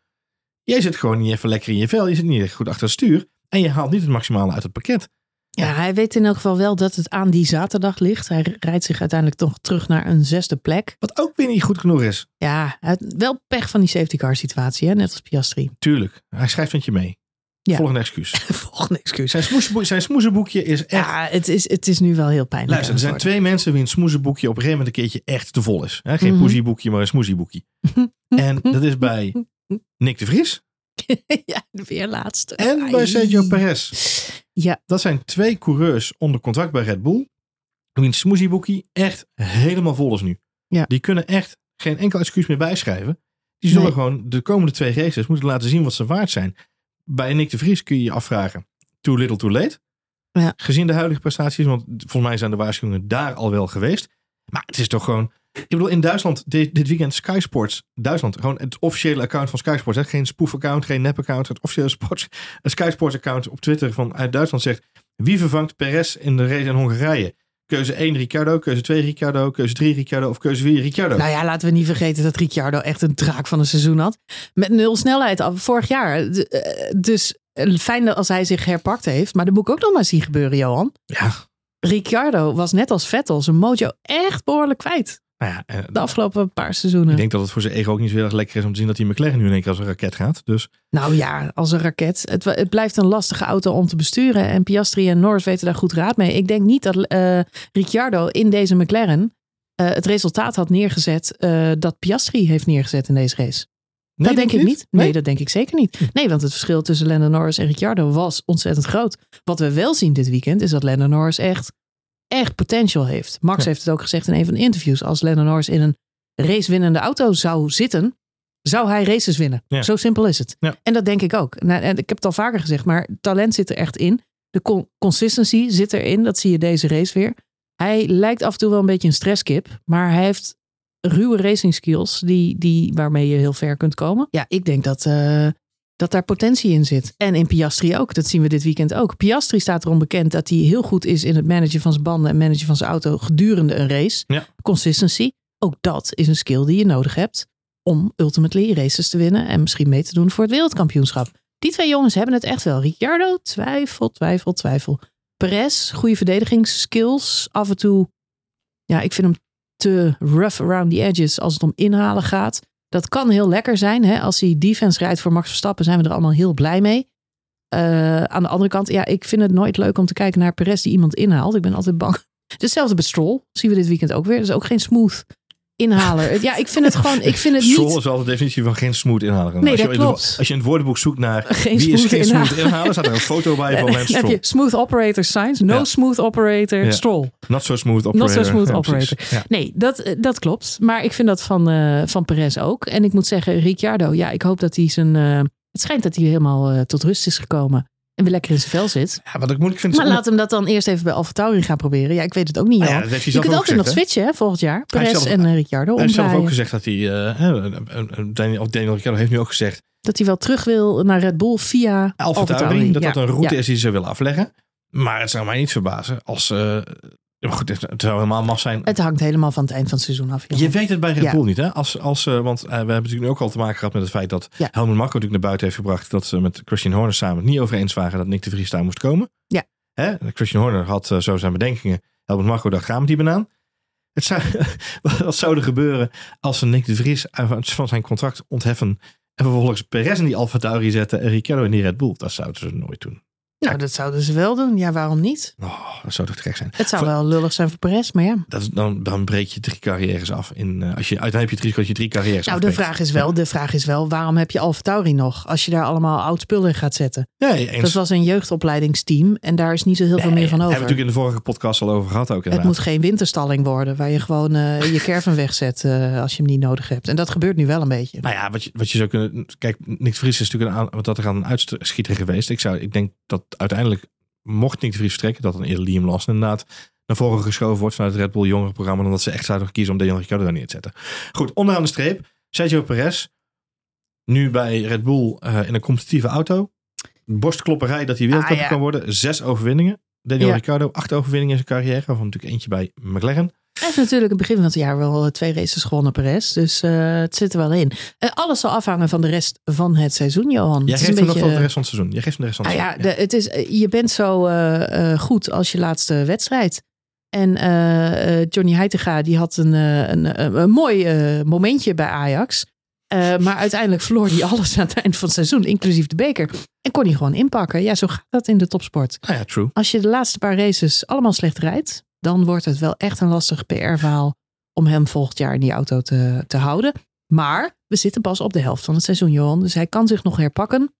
Speaker 2: jij zit gewoon niet even lekker in je vel, je zit niet echt goed achter het stuur en je haalt niet het maximale uit het pakket.
Speaker 1: Ja, hij weet in elk geval wel dat het aan die zaterdag ligt. Hij rijdt zich uiteindelijk toch terug naar een zesde plek.
Speaker 2: Wat ook weer niet goed genoeg is.
Speaker 1: Ja, wel pech van die safety car situatie, hè? net als Piastri.
Speaker 2: Tuurlijk, hij schrijft met je mee.
Speaker 1: Ja.
Speaker 2: Volgende excuus.
Speaker 1: Volgende excuus.
Speaker 2: Zijn, smoeseboek, zijn smoezenboekje is echt...
Speaker 1: Ja, het is, het is nu wel heel pijnlijk.
Speaker 2: Luister, er zijn twee mensen wie een smoezenboekje op een gegeven moment een keertje echt te vol is. Hè? Geen
Speaker 1: Mhm.
Speaker 2: poesieboekje, maar een smoezieboekje. En dat is bij Nick de Vries
Speaker 1: ja, de weer laatste.
Speaker 2: en bij. Sergio Perez.
Speaker 1: Ja,
Speaker 2: Dat zijn twee coureurs onder contract bij Red Bull. Wiens smoezieboekje echt helemaal vol is nu.
Speaker 1: Ja.
Speaker 2: Die kunnen echt geen enkel excuus meer bijschrijven. Die zullen
Speaker 1: Nee.
Speaker 2: gewoon de komende twee races moeten laten zien wat ze waard zijn. Bij Nick de Vries kun je je afvragen. Too little, too late.
Speaker 1: Ja.
Speaker 2: Gezien de huidige prestaties. Want volgens mij zijn de waarschuwingen daar al wel geweest. Maar het is toch gewoon... Ik bedoel, in Duitsland, dit, dit weekend Sky Sports, Duitsland, gewoon het officiële account van Sky Sports. Hè? Geen spoof-account, geen nep-account. Het officiële sports, Sky Sports-account op Twitter van uit Duitsland zegt... Wie vervangt Perez in de race in Hongarije? Keuze 1 Ricciardo, keuze 2 Ricciardo, keuze 3 Ricciardo of keuze 4 Ricciardo.
Speaker 1: nou ja, laten we niet vergeten dat Ricciardo echt een draak van een seizoen had. Met nul snelheid af vorig jaar. Eh, Dus eh, fijn dat als hij zich herpakt heeft. Maar dat moet ook nog maar zien gebeuren, Johan.
Speaker 2: Ja,
Speaker 1: Ricciardo was net als Vettel zijn mojo echt behoorlijk kwijt.
Speaker 2: Nou ja, eh,
Speaker 1: De afgelopen paar seizoenen.
Speaker 2: ik denk dat het voor zijn ego ook niet zo heel erg lekker is om te zien dat die McLaren nu in één keer als een raket gaat. Dus
Speaker 1: Nou ja, als een raket. Het, het blijft een lastige auto om te besturen. En Piastri en Norris weten daar goed raad mee. Ik denk niet dat eh Ricciardo in deze McLaren eh, het resultaat had neergezet dat Piastri heeft neergezet in deze race.
Speaker 2: nee,
Speaker 1: dat denk ik niet. Nee,
Speaker 2: Nee? Hm.
Speaker 1: dat denk ik zeker niet. Nee, want het verschil tussen Lando Norris en Ricciardo was ontzettend groot. Wat we wel zien dit weekend is dat Lando Norris echt, echt potential heeft. Max
Speaker 2: Ja.
Speaker 1: heeft het ook gezegd in een van de interviews. Als Lando Norris in een racewinnende auto zou zitten, zou hij races winnen.
Speaker 2: Ja.
Speaker 1: Zo simpel is het.
Speaker 2: Ja.
Speaker 1: En dat denk ik ook. Nou, en ik heb het al vaker gezegd, maar talent zit er echt in. De con- consistency zit erin. Dat zie je deze race weer. Hij lijkt af en toe wel een beetje een stresskip, maar hij heeft ruwe racing skills die, die, waarmee je heel ver kunt komen. Ja, ik denk dat, eh, dat daar potentie in zit. En in Piastri ook. Dat zien we dit weekend ook. Piastri staat erom bekend dat hij heel goed is in het managen van zijn banden en managen van zijn auto gedurende een race.
Speaker 2: Ja.
Speaker 1: Consistency. Ook dat is een skill die je nodig hebt om ultimately races te winnen en misschien mee te doen voor het wereldkampioenschap. Die twee jongens hebben het echt wel. Ricciardo, twijfel, twijfel, twijfel. Perez, goede verdedigingsskills. Af en toe, ja, ik vind hem te rough around the edges als het om inhalen gaat. Dat kan heel lekker zijn. Hè? Als hij defense rijdt voor Max Verstappen, zijn we er allemaal heel blij mee. Eh, aan de andere kant, ja, ik vind het nooit leuk om te kijken naar Perez die iemand inhaalt. Ik ben altijd bang. Hetzelfde bij Stroll. Zien we dit weekend ook weer. Dat is ook geen smooth inhaler. Ja, ik vind het gewoon, ik vind het
Speaker 2: Stroll
Speaker 1: niet...
Speaker 2: is wel de definitie van geen smooth inhaler.
Speaker 1: Nee,
Speaker 2: als, je
Speaker 1: dat klopt.
Speaker 2: als je in het woordenboek zoekt naar
Speaker 1: Geen
Speaker 2: wie is geen
Speaker 1: inhaler.
Speaker 2: smooth inhaler, staat er een foto bij van Lance
Speaker 1: heb je smooth operator signs, no
Speaker 2: Ja.
Speaker 1: smooth operator,
Speaker 2: Ja.
Speaker 1: Stroll.
Speaker 2: Not so smooth
Speaker 1: Not
Speaker 2: operator.
Speaker 1: so smooth
Speaker 2: Ja,
Speaker 1: operator. Nee, dat, eh, dat klopt. Maar ik vind dat van, eh, van Perez ook. En ik moet zeggen, Ricciardo, ja, ik hoop dat hij zijn... eh, het schijnt dat hij helemaal tot rust is gekomen. En weer lekker in zijn vel zit.
Speaker 2: Ja, wat ik moeilijk vind...
Speaker 1: Maar laat hem dat dan eerst even bij Alfa Tauri gaan proberen. Ja, ik weet het ook niet, Johan.
Speaker 2: ja, dat heeft
Speaker 1: je kunt
Speaker 2: ook
Speaker 1: altijd nog switchen hè, volgend jaar. Perez
Speaker 2: zelf-
Speaker 1: en eh, Ricciardo
Speaker 2: Hij heeft zelf ook gezegd dat hij... eh, eh, eh, Daniel, Daniel Ricciardo heeft nu ook gezegd...
Speaker 1: Dat hij wel terug wil naar Red Bull via
Speaker 2: Alfa. Tauri, dat
Speaker 1: Ja,
Speaker 2: dat een route
Speaker 1: ja.
Speaker 2: is die ze willen afleggen. Maar het zou mij niet verbazen als... maar goed, het zou helemaal maf zijn.
Speaker 1: Het hangt helemaal van het eind van het seizoen af.
Speaker 2: Je weet het bij Red
Speaker 1: Ja.
Speaker 2: Bull niet, hè? Als, als, eh, want eh, we hebben natuurlijk ook al te maken gehad met het feit dat
Speaker 1: Ja.
Speaker 2: Helmut Marko natuurlijk naar buiten heeft gebracht dat ze met Christian Horner samen het niet over eens waren dat Nick de Vries daar moest komen.
Speaker 1: Ja.
Speaker 2: Hè? Christian Horner had eh, zo zijn bedenkingen. Helmut Marko dacht, ga met die banaan. Het zou, wat zou er gebeuren als ze Nick de Vries van zijn contract ontheffen en vervolgens Perez in die Alfa Tauri zetten en Ricciardo in die Red Bull? Dat zouden ze nooit doen.
Speaker 1: Nou, dat zouden ze wel doen. Ja, waarom niet?
Speaker 2: Oh, dat zou toch gek zijn.
Speaker 1: Het zou wel lullig zijn voor Perez, maar ja.
Speaker 2: Dat dan, dan breek je drie carrières af. In, eh, als je, uiteindelijk heb je het risico dat je drie carrières
Speaker 1: Nou, de vraag is wel, de vraag is wel, waarom heb je Alfa Tauri nog? Als je daar allemaal oud spul in gaat zetten.
Speaker 2: Eens.
Speaker 1: Dat was een jeugdopleidingsteam en daar is niet zo heel veel meer van
Speaker 2: Hebben
Speaker 1: over.
Speaker 2: we natuurlijk in de vorige podcast al over gehad ook
Speaker 1: Het moet geen winterstalling worden waar je gewoon eh, je caravan wegzet eh, als je hem niet nodig hebt. En dat gebeurt nu wel een beetje.
Speaker 2: Nou ja, wat je, wat je zou kunnen... Kijk, Nick Vries is natuurlijk een, wat dat er aan een uitschieter geweest. Ik, zou, ik denk dat uiteindelijk, mocht Nick de Vries vertrekken, dat dan eerder Liam Lawson inderdaad naar voren geschoven wordt vanuit het Red Bull jongerenprogramma. Dan dat ze echt zouden kiezen om Daniel Ricciardo daar neer te zetten. Goed, onderaan de streep. Sergio Perez, nu bij Red Bull eh, in een competitieve auto. Borstklopperij dat hij wereldkampioen
Speaker 1: Ah, ja.
Speaker 2: kan worden. Zes overwinningen. Daniel
Speaker 1: Ja.
Speaker 2: Ricciardo, acht overwinningen in zijn carrière. Waarvan natuurlijk eentje bij McLaren.
Speaker 1: Hij heeft natuurlijk in het begin van het jaar wel eh, twee races gewonnen, Perez. Dus eh, het zit er wel in. Eh, alles zal afhangen van de rest van het seizoen, Johan.
Speaker 2: Jij
Speaker 1: is
Speaker 2: geeft hem nog de rest van het seizoen. Jij geeft hem de rest van het
Speaker 1: Ah ja,
Speaker 2: seizoen.
Speaker 1: de, het is, je bent zo goed als je laatste wedstrijd. En Johnny Heitinga die had een, een, een, mooi momentje bij Ajax. Maar uiteindelijk verloor hij alles aan het eind van het seizoen, inclusief de beker. En kon hij gewoon inpakken. Ja, zo gaat dat in de topsport.
Speaker 2: Ah ja, true.
Speaker 1: Als je de laatste paar races allemaal slecht rijdt, dan wordt het wel echt een lastig PR-verhaal om hem volgend jaar in die auto te, te houden. Maar we zitten pas op de helft van het seizoen, Johan. Dus hij kan zich nog herpakken.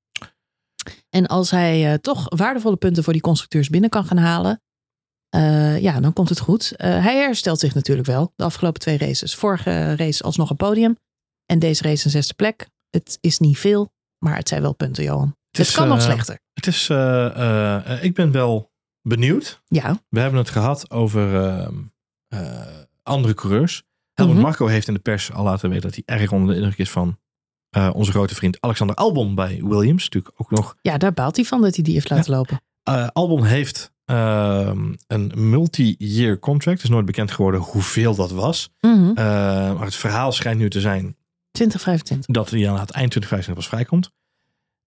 Speaker 1: En als hij eh, toch waardevolle punten voor die constructeurs binnen kan gaan halen, eh, ja, dan komt het goed. Eh, hij herstelt zich natuurlijk wel de afgelopen twee races. Vorige race alsnog een podium en deze race een zesde plek. Het is niet veel, maar het zijn wel punten, Johan. Het,
Speaker 2: is,
Speaker 1: kan nog slechter.
Speaker 2: Het is, ik ben wel benieuwd.
Speaker 1: Ja,
Speaker 2: We hebben het gehad over ehm, eh, andere coureurs. Helmut
Speaker 1: Mhm.
Speaker 2: Marco heeft in de pers al laten weten dat hij erg onder de indruk is van eh, onze grote vriend Alexander Albon bij Williams. Natuurlijk ook nog.
Speaker 1: ja, daar baalt hij van dat hij die heeft laten lopen.
Speaker 2: Eh, Albon heeft ehm, een multi-year contract. Het is nooit bekend geworden hoeveel dat was.
Speaker 1: Mhm.
Speaker 2: Maar het verhaal schijnt nu te zijn
Speaker 1: 2025.
Speaker 2: dat hij aan het eind 2025 pas vrijkomt.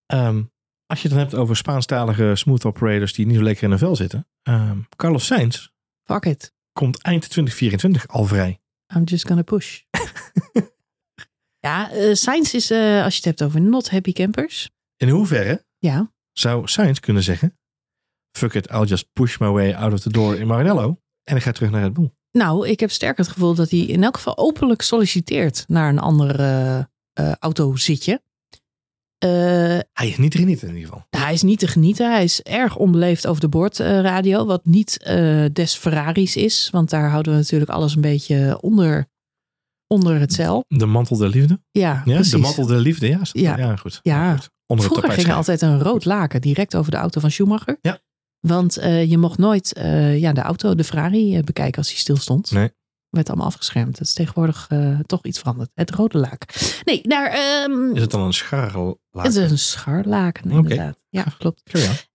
Speaker 2: Ehm, als je het dan hebt over Spaanstalige smooth operators die niet zo lekker in een vel zitten. ehm, Carlos Sainz
Speaker 1: Fuck it.
Speaker 2: komt eind 2024 al vrij.
Speaker 1: I'm just gonna push. ja, eh Sainz is, eh, als je het hebt over not happy campers.
Speaker 2: In hoeverre
Speaker 1: Ja,
Speaker 2: zou Sainz kunnen zeggen: Fuck it, I'll just push my way out of the door in Maranello. En ik ga terug naar Red Bull.
Speaker 1: nou, ik heb sterk het gevoel dat hij in elk geval openlijk solliciteert naar een ander eh, eh, autozitje. Eh,
Speaker 2: Hij is niet te genieten in ieder geval.
Speaker 1: hij is niet te genieten. Hij is erg onbeleefd over de boordradio. wat niet eh, des Ferraris is. Want daar houden we natuurlijk alles een beetje onder, onder het zeil.
Speaker 2: De mantel der liefde.
Speaker 1: Ja,
Speaker 2: de mantel der liefde. Ja,
Speaker 1: Ja.
Speaker 2: ja goed.
Speaker 1: Ja.
Speaker 2: Goed. Onder het
Speaker 1: Vroeger
Speaker 2: tapijt
Speaker 1: ging er altijd een rood laken direct over de auto van Schumacher.
Speaker 2: Ja.
Speaker 1: Want eh, je mocht nooit eh, ja, de auto, de Ferrari, eh, bekijken als hij stil stond.
Speaker 2: Nee.
Speaker 1: Werd allemaal afgeschermd. Dat is tegenwoordig eh, toch iets veranderd. Het rode laak. Nee, daar, ehm,
Speaker 2: Is het dan een scharrel?
Speaker 1: het is een scharlaken inderdaad. Ja, klopt.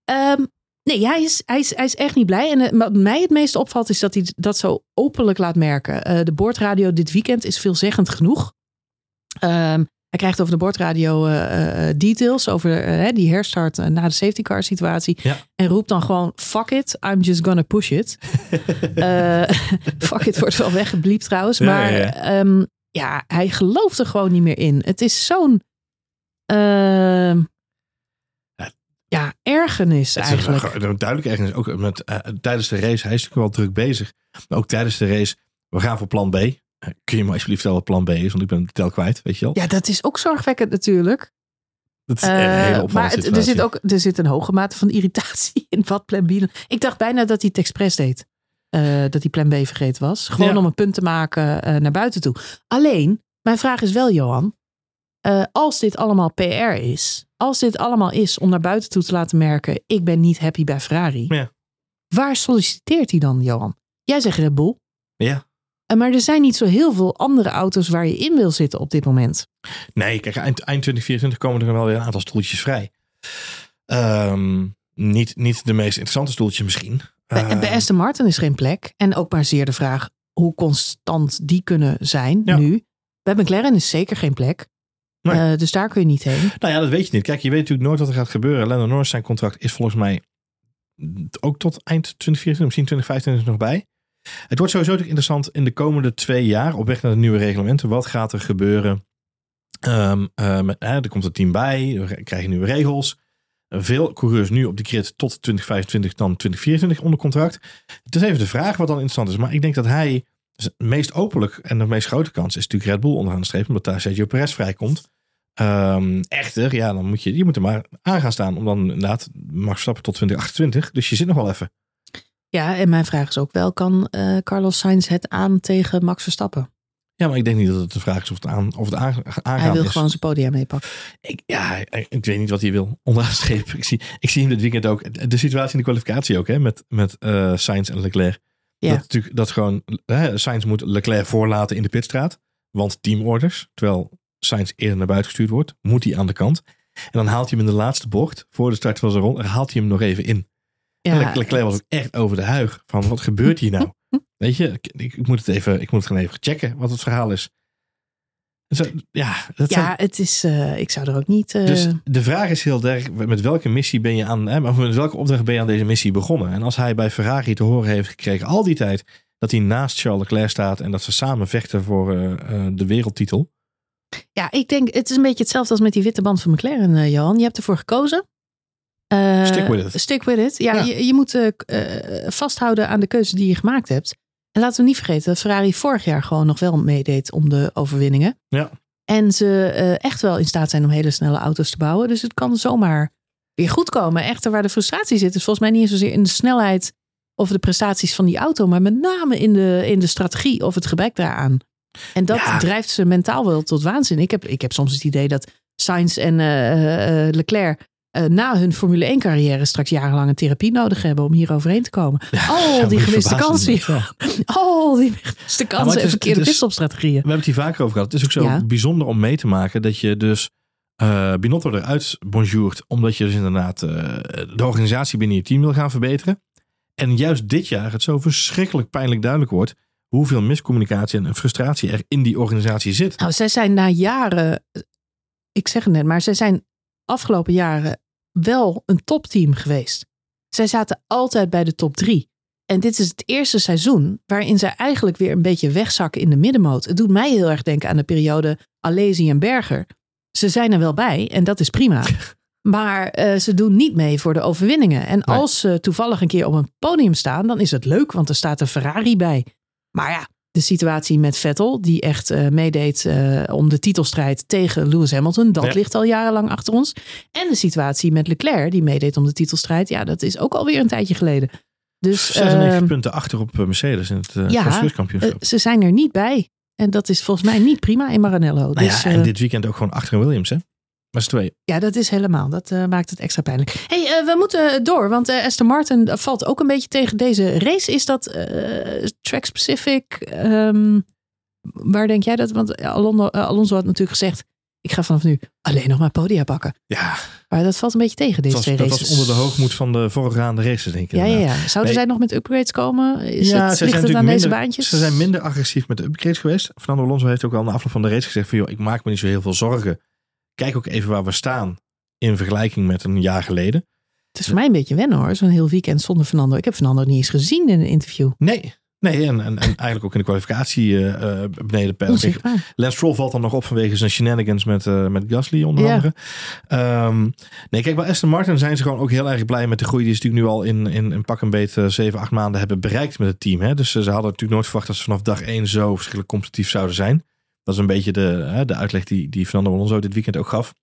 Speaker 1: Ehm, nee, hij is, hij, is, hij is echt niet blij. En eh, wat mij het meest opvalt is dat hij dat zo openlijk laat merken. Eh, de boordradio dit weekend is veelzeggend genoeg. Ehm, hij krijgt over de boordradio eh, eh, details over eh, die herstart eh, na de safety car situatie.
Speaker 2: Ja.
Speaker 1: En roept dan gewoon, fuck it, I'm just gonna push it. Eh, fuck it wordt wel weggebliept trouwens.
Speaker 2: Ja,
Speaker 1: maar
Speaker 2: ja,
Speaker 1: ja,
Speaker 2: ja.
Speaker 1: hij gelooft er gewoon niet meer in. Het is zo'n... ehm,
Speaker 2: Ja.
Speaker 1: ergernis
Speaker 2: Het is
Speaker 1: eigenlijk.
Speaker 2: een- een duidelijk ergens ook met, eh, tijdens de race. Hij is natuurlijk wel druk bezig. Maar ook tijdens de race. We gaan voor plan B. Kun je me alsjeblieft vertellen wat plan B is? Want ik ben de tel kwijt, weet je wel.
Speaker 1: Ja, dat is ook zorgwekkend natuurlijk.
Speaker 2: Dat is een
Speaker 1: Eh,
Speaker 2: hele
Speaker 1: maar het- er zit ook er zit een hoge mate van irritatie in wat plan B. Ik dacht bijna dat hij het expres deed. Eh, dat hij plan B vergeten was. Gewoon
Speaker 2: Ja.
Speaker 1: om een punt te maken eh, naar buiten toe. Alleen, mijn vraag is wel, Johan. als dit allemaal PR is. Als dit allemaal is om naar buiten toe te laten merken. Ik ben niet happy bij Ferrari.
Speaker 2: Ja.
Speaker 1: Waar solliciteert hij dan, Johan? Jij zegt Red Bull.
Speaker 2: Ja.
Speaker 1: Eh, maar er zijn niet zo heel veel andere auto's waar je in wil zitten op dit moment.
Speaker 2: Nee, kijk, eind, eind 2024 komen er wel weer een aantal stoeltjes vrij. Ehm, niet, niet de meest interessante stoeltjes misschien.
Speaker 1: Bij,
Speaker 2: Ehm,
Speaker 1: bij Aston Martin is geen plek. En ook maar zeer de vraag hoe constant die kunnen zijn
Speaker 2: Ja.
Speaker 1: nu. Bij McLaren is zeker geen plek.
Speaker 2: Nee.
Speaker 1: Eh, dus daar kun je niet heen.
Speaker 2: Nou ja, dat weet je niet. Kijk, je weet natuurlijk nooit wat er gaat gebeuren. Lennon Norris, zijn contract is volgens mij ook tot eind 2024, misschien 2025 nog bij. Het wordt sowieso interessant in de komende twee jaar op weg naar de nieuwe reglementen. Wat gaat er gebeuren? Ehm, eh, met, hè, er komt een team bij, we krijgen nieuwe regels. Veel coureurs nu op de grid tot 2025, dan 2024 onder contract. Het is even de vraag wat dan interessant is. Maar ik denk dat hij het meest openlijk en de meest grote kans is natuurlijk Red Bull onderaan de streep, omdat daar Sergio Perez vrijkomt. Ehm, echter, ja, dan moet je, je moet er maar aan gaan staan om dan inderdaad Max Verstappen tot 2028. Dus je zit nog wel even.
Speaker 1: Ja, en mijn vraag is ook wel, kan eh, Carlos Sainz het aan tegen Max Verstappen?
Speaker 2: Ja, maar ik denk niet dat het de vraag is of het, aan, of het aan, aangaan
Speaker 1: Hij wil
Speaker 2: is.
Speaker 1: gewoon zijn podium meepakken.
Speaker 2: Ik, ja, ik, ik weet niet wat hij wil. Onderaan. Ik zie, ik zie hem dit weekend ook. De situatie in de kwalificatie ook, hè, met, met eh Sainz en Leclerc.
Speaker 1: Ja.
Speaker 2: Dat, natuurlijk, dat gewoon, hè, Sainz moet Leclerc voorlaten in de pitstraat. Want teamorders, terwijl Sainz eerder naar buiten gestuurd wordt, moet hij aan de kant. En dan haalt hij hem in de laatste bocht, voor de start van zijn rond, haalt hij hem nog even in. En
Speaker 1: Ja,
Speaker 2: Le- Leclerc was ook echt over de huig. Van, wat gebeurt hier nou? Weet je, ik, ik, moet het even, ik moet het gewoon even checken wat het verhaal is. Zo, ja, dat
Speaker 1: ja, het is, eh, ik zou er ook niet... eh,
Speaker 2: dus de vraag is heel erg, met welke missie ben je aan, hè, of met welke opdracht ben je aan deze missie begonnen? En als hij bij Ferrari te horen heeft gekregen al die tijd dat hij naast Charles Leclerc staat en dat ze samen vechten voor eh, de wereldtitel.
Speaker 1: Ja, ik denk, het is een beetje hetzelfde als met die witte band van McLaren, Johan. Je hebt ervoor gekozen. Eh,
Speaker 2: Stick with it.
Speaker 1: Stick with it. Ja,
Speaker 2: Ja.
Speaker 1: Je, je moet eh, eh, vasthouden aan de keuze die je gemaakt hebt. En laten we niet vergeten dat Ferrari vorig jaar gewoon nog wel meedeed om de overwinningen.
Speaker 2: Ja.
Speaker 1: En ze echt wel in staat zijn om hele snelle auto's te bouwen. Dus het kan zomaar weer goed komen. Echter, waar de frustratie zit, is volgens mij niet zozeer in de snelheid of de prestaties van die auto, maar met name in de, in de strategie of het gebrek daaraan. En dat
Speaker 2: Ja.
Speaker 1: drijft ze mentaal wel tot waanzin. Ik heb, ik heb soms het idee dat Sainz en Leclerc eh, na hun Formule 1 carrière straks jarenlang een therapie nodig hebben om hier overheen te komen. Al die gemiste kansen. Al die gemiste kansen en verkeerde pitstopstrategieën.
Speaker 2: We hebben het hier vaker over gehad. Het is ook zo
Speaker 1: Ja.
Speaker 2: bijzonder om mee te maken dat je dus eh Binotto eruit bonjourt. Omdat je dus inderdaad eh, de organisatie binnen je team wil gaan verbeteren. En juist dit jaar het zo verschrikkelijk pijnlijk duidelijk wordt hoeveel miscommunicatie en frustratie er in die organisatie zit.
Speaker 1: Nou, zij zijn na jaren, ik zeg het net, maar zij zijn afgelopen jaren wel een topteam geweest. Zij zaten altijd bij de top drie. En dit is het eerste seizoen waarin zij eigenlijk weer een beetje wegzakken in de middenmoot. Het doet mij heel erg denken aan de periode Alesi en Berger. Ze zijn er wel bij en dat is prima. Maar eh, ze doen niet mee voor de overwinningen. En
Speaker 2: Nee.
Speaker 1: als ze toevallig een keer op een podium staan, dan is het leuk, want er staat een Ferrari bij. Maar ja, de situatie met Vettel, die echt eh, meedeed eh, om de titelstrijd tegen Lewis Hamilton, dat
Speaker 2: Ja.
Speaker 1: ligt al jarenlang achter ons. En de situatie met Leclerc, die meedeed om de titelstrijd, ja, dat is ook alweer een tijdje geleden. Dus
Speaker 2: 96
Speaker 1: ehm,
Speaker 2: punten achter op eh, Mercedes in het uh,
Speaker 1: ja, ze zijn er niet bij. En dat is volgens mij niet prima in Maranello.
Speaker 2: nou
Speaker 1: Dus,
Speaker 2: ja, en dit weekend ook gewoon achter Williams, hè? Maar z'n tweeën.
Speaker 1: Ja, dat is helemaal. Dat eh, maakt het extra pijnlijk. hey, eh, we moeten door, want eh, Aston Martin valt ook een beetje tegen deze race. Is dat eh, track specific? Ehm, waar denk jij dat? Want Alonso, Alonso had natuurlijk gezegd: ik ga vanaf nu alleen nog maar podia pakken.
Speaker 2: Ja,
Speaker 1: Maar dat valt een beetje tegen deze
Speaker 2: dat was,
Speaker 1: twee
Speaker 2: dat
Speaker 1: races.
Speaker 2: was onder de hoogmoed van de voorgaande races, denk ik.
Speaker 1: Ja, ja, ja. Zouden
Speaker 2: Nee.
Speaker 1: zij nog met upgrades komen? Is
Speaker 2: Ja,
Speaker 1: het,
Speaker 2: zij
Speaker 1: ligt
Speaker 2: zijn
Speaker 1: het aan deze baantjes?
Speaker 2: Ze zijn minder agressief met de upgrades geweest. Fernando Alonso heeft ook al na afloop van de race gezegd van... joh, ik maak me niet zo heel veel zorgen. Kijk ook even waar we staan in vergelijking met een jaar geleden.
Speaker 1: Het is voor mij een beetje wennen hoor, zo'n heel weekend zonder Fernando. Ik heb Fernando niet eens gezien in een interview.
Speaker 2: Nee, nee en, en, en eigenlijk ook in de kwalificatie eh, beneden per. Lance Stroll valt dan nog op vanwege zijn shenanigans met, eh, met Gasly onder
Speaker 1: Ja.
Speaker 2: andere. Ehm, nee, kijk, bij Aston Martin zijn ze gewoon ook heel erg blij met de groei die ze natuurlijk nu al in, in, in pak een beet eh, 7, 8 maanden hebben bereikt met het team. Hè? Dus ze hadden natuurlijk nooit verwacht dat ze vanaf dag 1 zo verschrikkelijk competitief zouden zijn. Dat is een beetje de, hè, de uitleg die, die Fernando Alonso dit weekend ook gaf.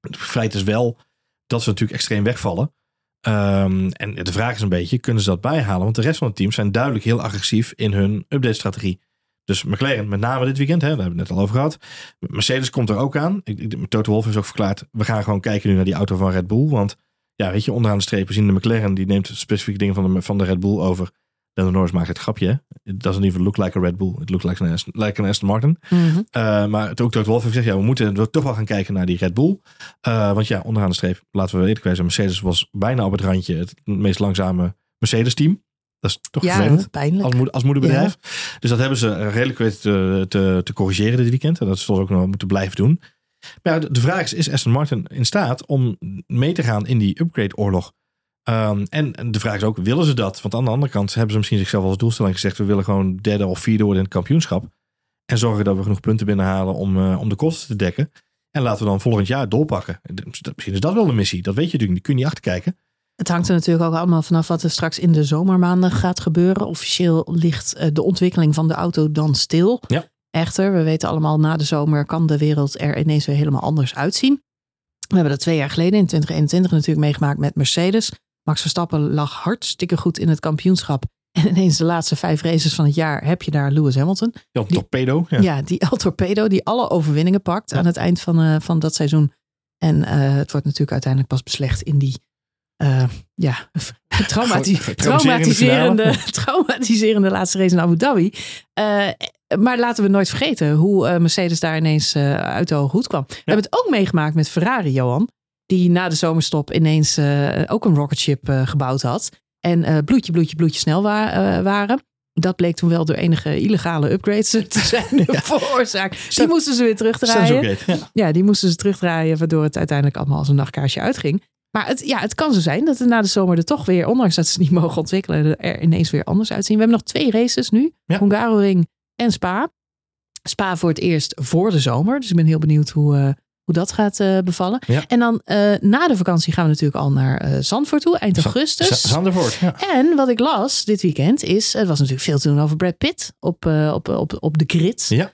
Speaker 2: Het feit is wel dat ze natuurlijk extreem wegvallen. Ehm, en de vraag is een beetje, kunnen ze dat bijhalen? Want de rest van het team zijn duidelijk heel agressief in hun update-strategie. Dus McLaren, met name dit weekend, hè, daar hebben we het net al over gehad. Mercedes komt er ook aan. Toto Wolff heeft ook verklaard, we gaan gewoon kijken nu naar die auto van Red Bull. Want ja, weet je, onderaan de streep we zien de McLaren, die neemt specifieke dingen van de, van de Red Bull over. Lando Norris maakt het grapje. hè. It doesn't even look like a Red Bull. It looks like an Aston, like an Aston Martin.
Speaker 1: Mhm.
Speaker 2: Uh, maar het ook Dr. Wolf heeft gezegd, ja, we moeten toch wel gaan kijken naar die Red Bull. Uh, want ja, onderaan de streep, laten we eerlijk zijn, Mercedes was bijna op het randje het meest langzame Mercedes-team. Dat is toch
Speaker 1: Ja,
Speaker 2: vervelend
Speaker 1: pijnlijk.
Speaker 2: als, moeder, als moederbedrijf. Dus dat hebben ze redelijk weten te, te, te corrigeren dit weekend. En dat ze ook nog moeten blijven doen. Maar ja, de, de vraag is, is Aston Martin in staat om mee te gaan in die upgrade-oorlog? Um, en, de vraag is ook, willen ze dat? Want aan de andere kant hebben ze misschien zichzelf als doelstelling gezegd, we willen gewoon derde of vierde worden in het kampioenschap. En zorgen dat we genoeg punten binnenhalen om, uh, om de kosten te dekken. En laten we dan volgend jaar doorpakken. Misschien is dat wel een missie. Dat weet je natuurlijk niet. Kun je niet achterkijken.
Speaker 1: Het hangt er natuurlijk ook allemaal vanaf wat er straks in de zomermaanden gaat gebeuren. Officieel ligt uh, de ontwikkeling van de auto dan stil.
Speaker 2: Ja.
Speaker 1: Echter, we weten allemaal, na de zomer kan de wereld er ineens weer helemaal anders uitzien. We hebben dat twee jaar geleden in 2021 natuurlijk meegemaakt met Mercedes. Max Verstappen lag hartstikke goed in het kampioenschap. En ineens de laatste vijf races van het jaar heb je daar Lewis Hamilton.
Speaker 2: El Torpedo.
Speaker 1: Ja, ja die El Torpedo die alle overwinningen pakt ja. aan het eind van, uh, van dat seizoen. En uh, het wordt natuurlijk uiteindelijk pas beslecht in die uh, ja, traumati traumatiserende, traumatiserende laatste race in Abu Dhabi. Maar laten we nooit vergeten hoe Mercedes daar ineens uit de hoge hoed kwam. We hebben het ook meegemaakt met Ferrari, Johan. Die na de zomerstop ineens ook een rocketship gebouwd had. En bloedje, bloedje, bloedje snel wa waren. Dat bleek toen wel door enige illegale upgrades te zijn ja. veroorzaak. Die moesten ze weer terugdraaien.
Speaker 2: Ja.
Speaker 1: ja, die moesten ze terugdraaien, waardoor het uiteindelijk allemaal als een nachtkaarsje uitging. Maar het, ja, het kan zo zijn dat er na de zomer er toch weer, ondanks dat ze niet mogen ontwikkelen, er ineens weer anders uitzien. We hebben nog twee races nu.
Speaker 2: Ja.
Speaker 1: Hungaroring en Spa. Spa voor het eerst voor de zomer. Dus ik ben heel benieuwd hoe, uh, hoe dat gaat uh, bevallen.
Speaker 2: Ja.
Speaker 1: En dan uh, na de vakantie gaan we natuurlijk al naar uh, Zandvoort toe, eind augustus.
Speaker 2: Zandvoort, ja.
Speaker 1: En wat ik las dit weekend is, er was natuurlijk veel te doen over Brad Pitt op, op, op, op de grid.
Speaker 2: Ja.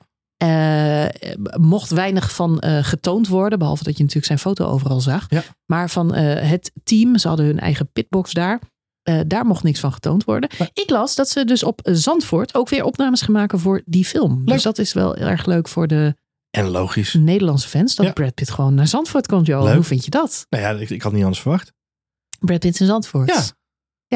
Speaker 1: Mocht weinig van getoond worden, behalve dat je natuurlijk zijn foto overal zag.
Speaker 2: Ja.
Speaker 1: Maar van het team, ze hadden hun eigen pitbox daar. daar mocht niks van getoond worden.
Speaker 2: Ja.
Speaker 1: Ik las dat ze dus op Zandvoort ook weer opnames gaan maken voor die film.
Speaker 2: Leuk.
Speaker 1: Dus dat is wel heel erg leuk voor de
Speaker 2: En logisch.
Speaker 1: Nederlandse fans. Dat
Speaker 2: Ja.
Speaker 1: Brad Pitt gewoon naar Zandvoort komt.
Speaker 2: Leuk.
Speaker 1: Hoe vind je dat?
Speaker 2: Nou ja, ik, ik had niet anders verwacht.
Speaker 1: Brad Pitt in Zandvoort.
Speaker 2: Ja.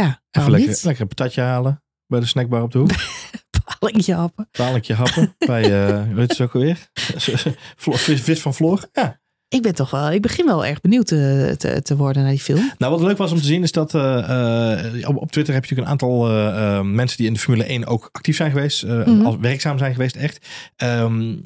Speaker 1: Ja,
Speaker 2: Even lekker,
Speaker 1: niet?
Speaker 2: lekker een patatje halen bij de snackbar op de hoek.
Speaker 1: Palingje happen.
Speaker 2: Palentje happen bij, eh hoe heet het ook alweer? Vis, vis van Floor. Ja.
Speaker 1: Ik ben toch wel, ik begin wel erg benieuwd te, te, te worden naar die film.
Speaker 2: Nou, wat leuk was om te zien is dat eh, eh, op, op Twitter heb je natuurlijk een aantal eh, eh, mensen die in de Formule 1 ook actief zijn geweest. eh,
Speaker 1: Mhm.
Speaker 2: als werkzaam zijn geweest, echt. Ehm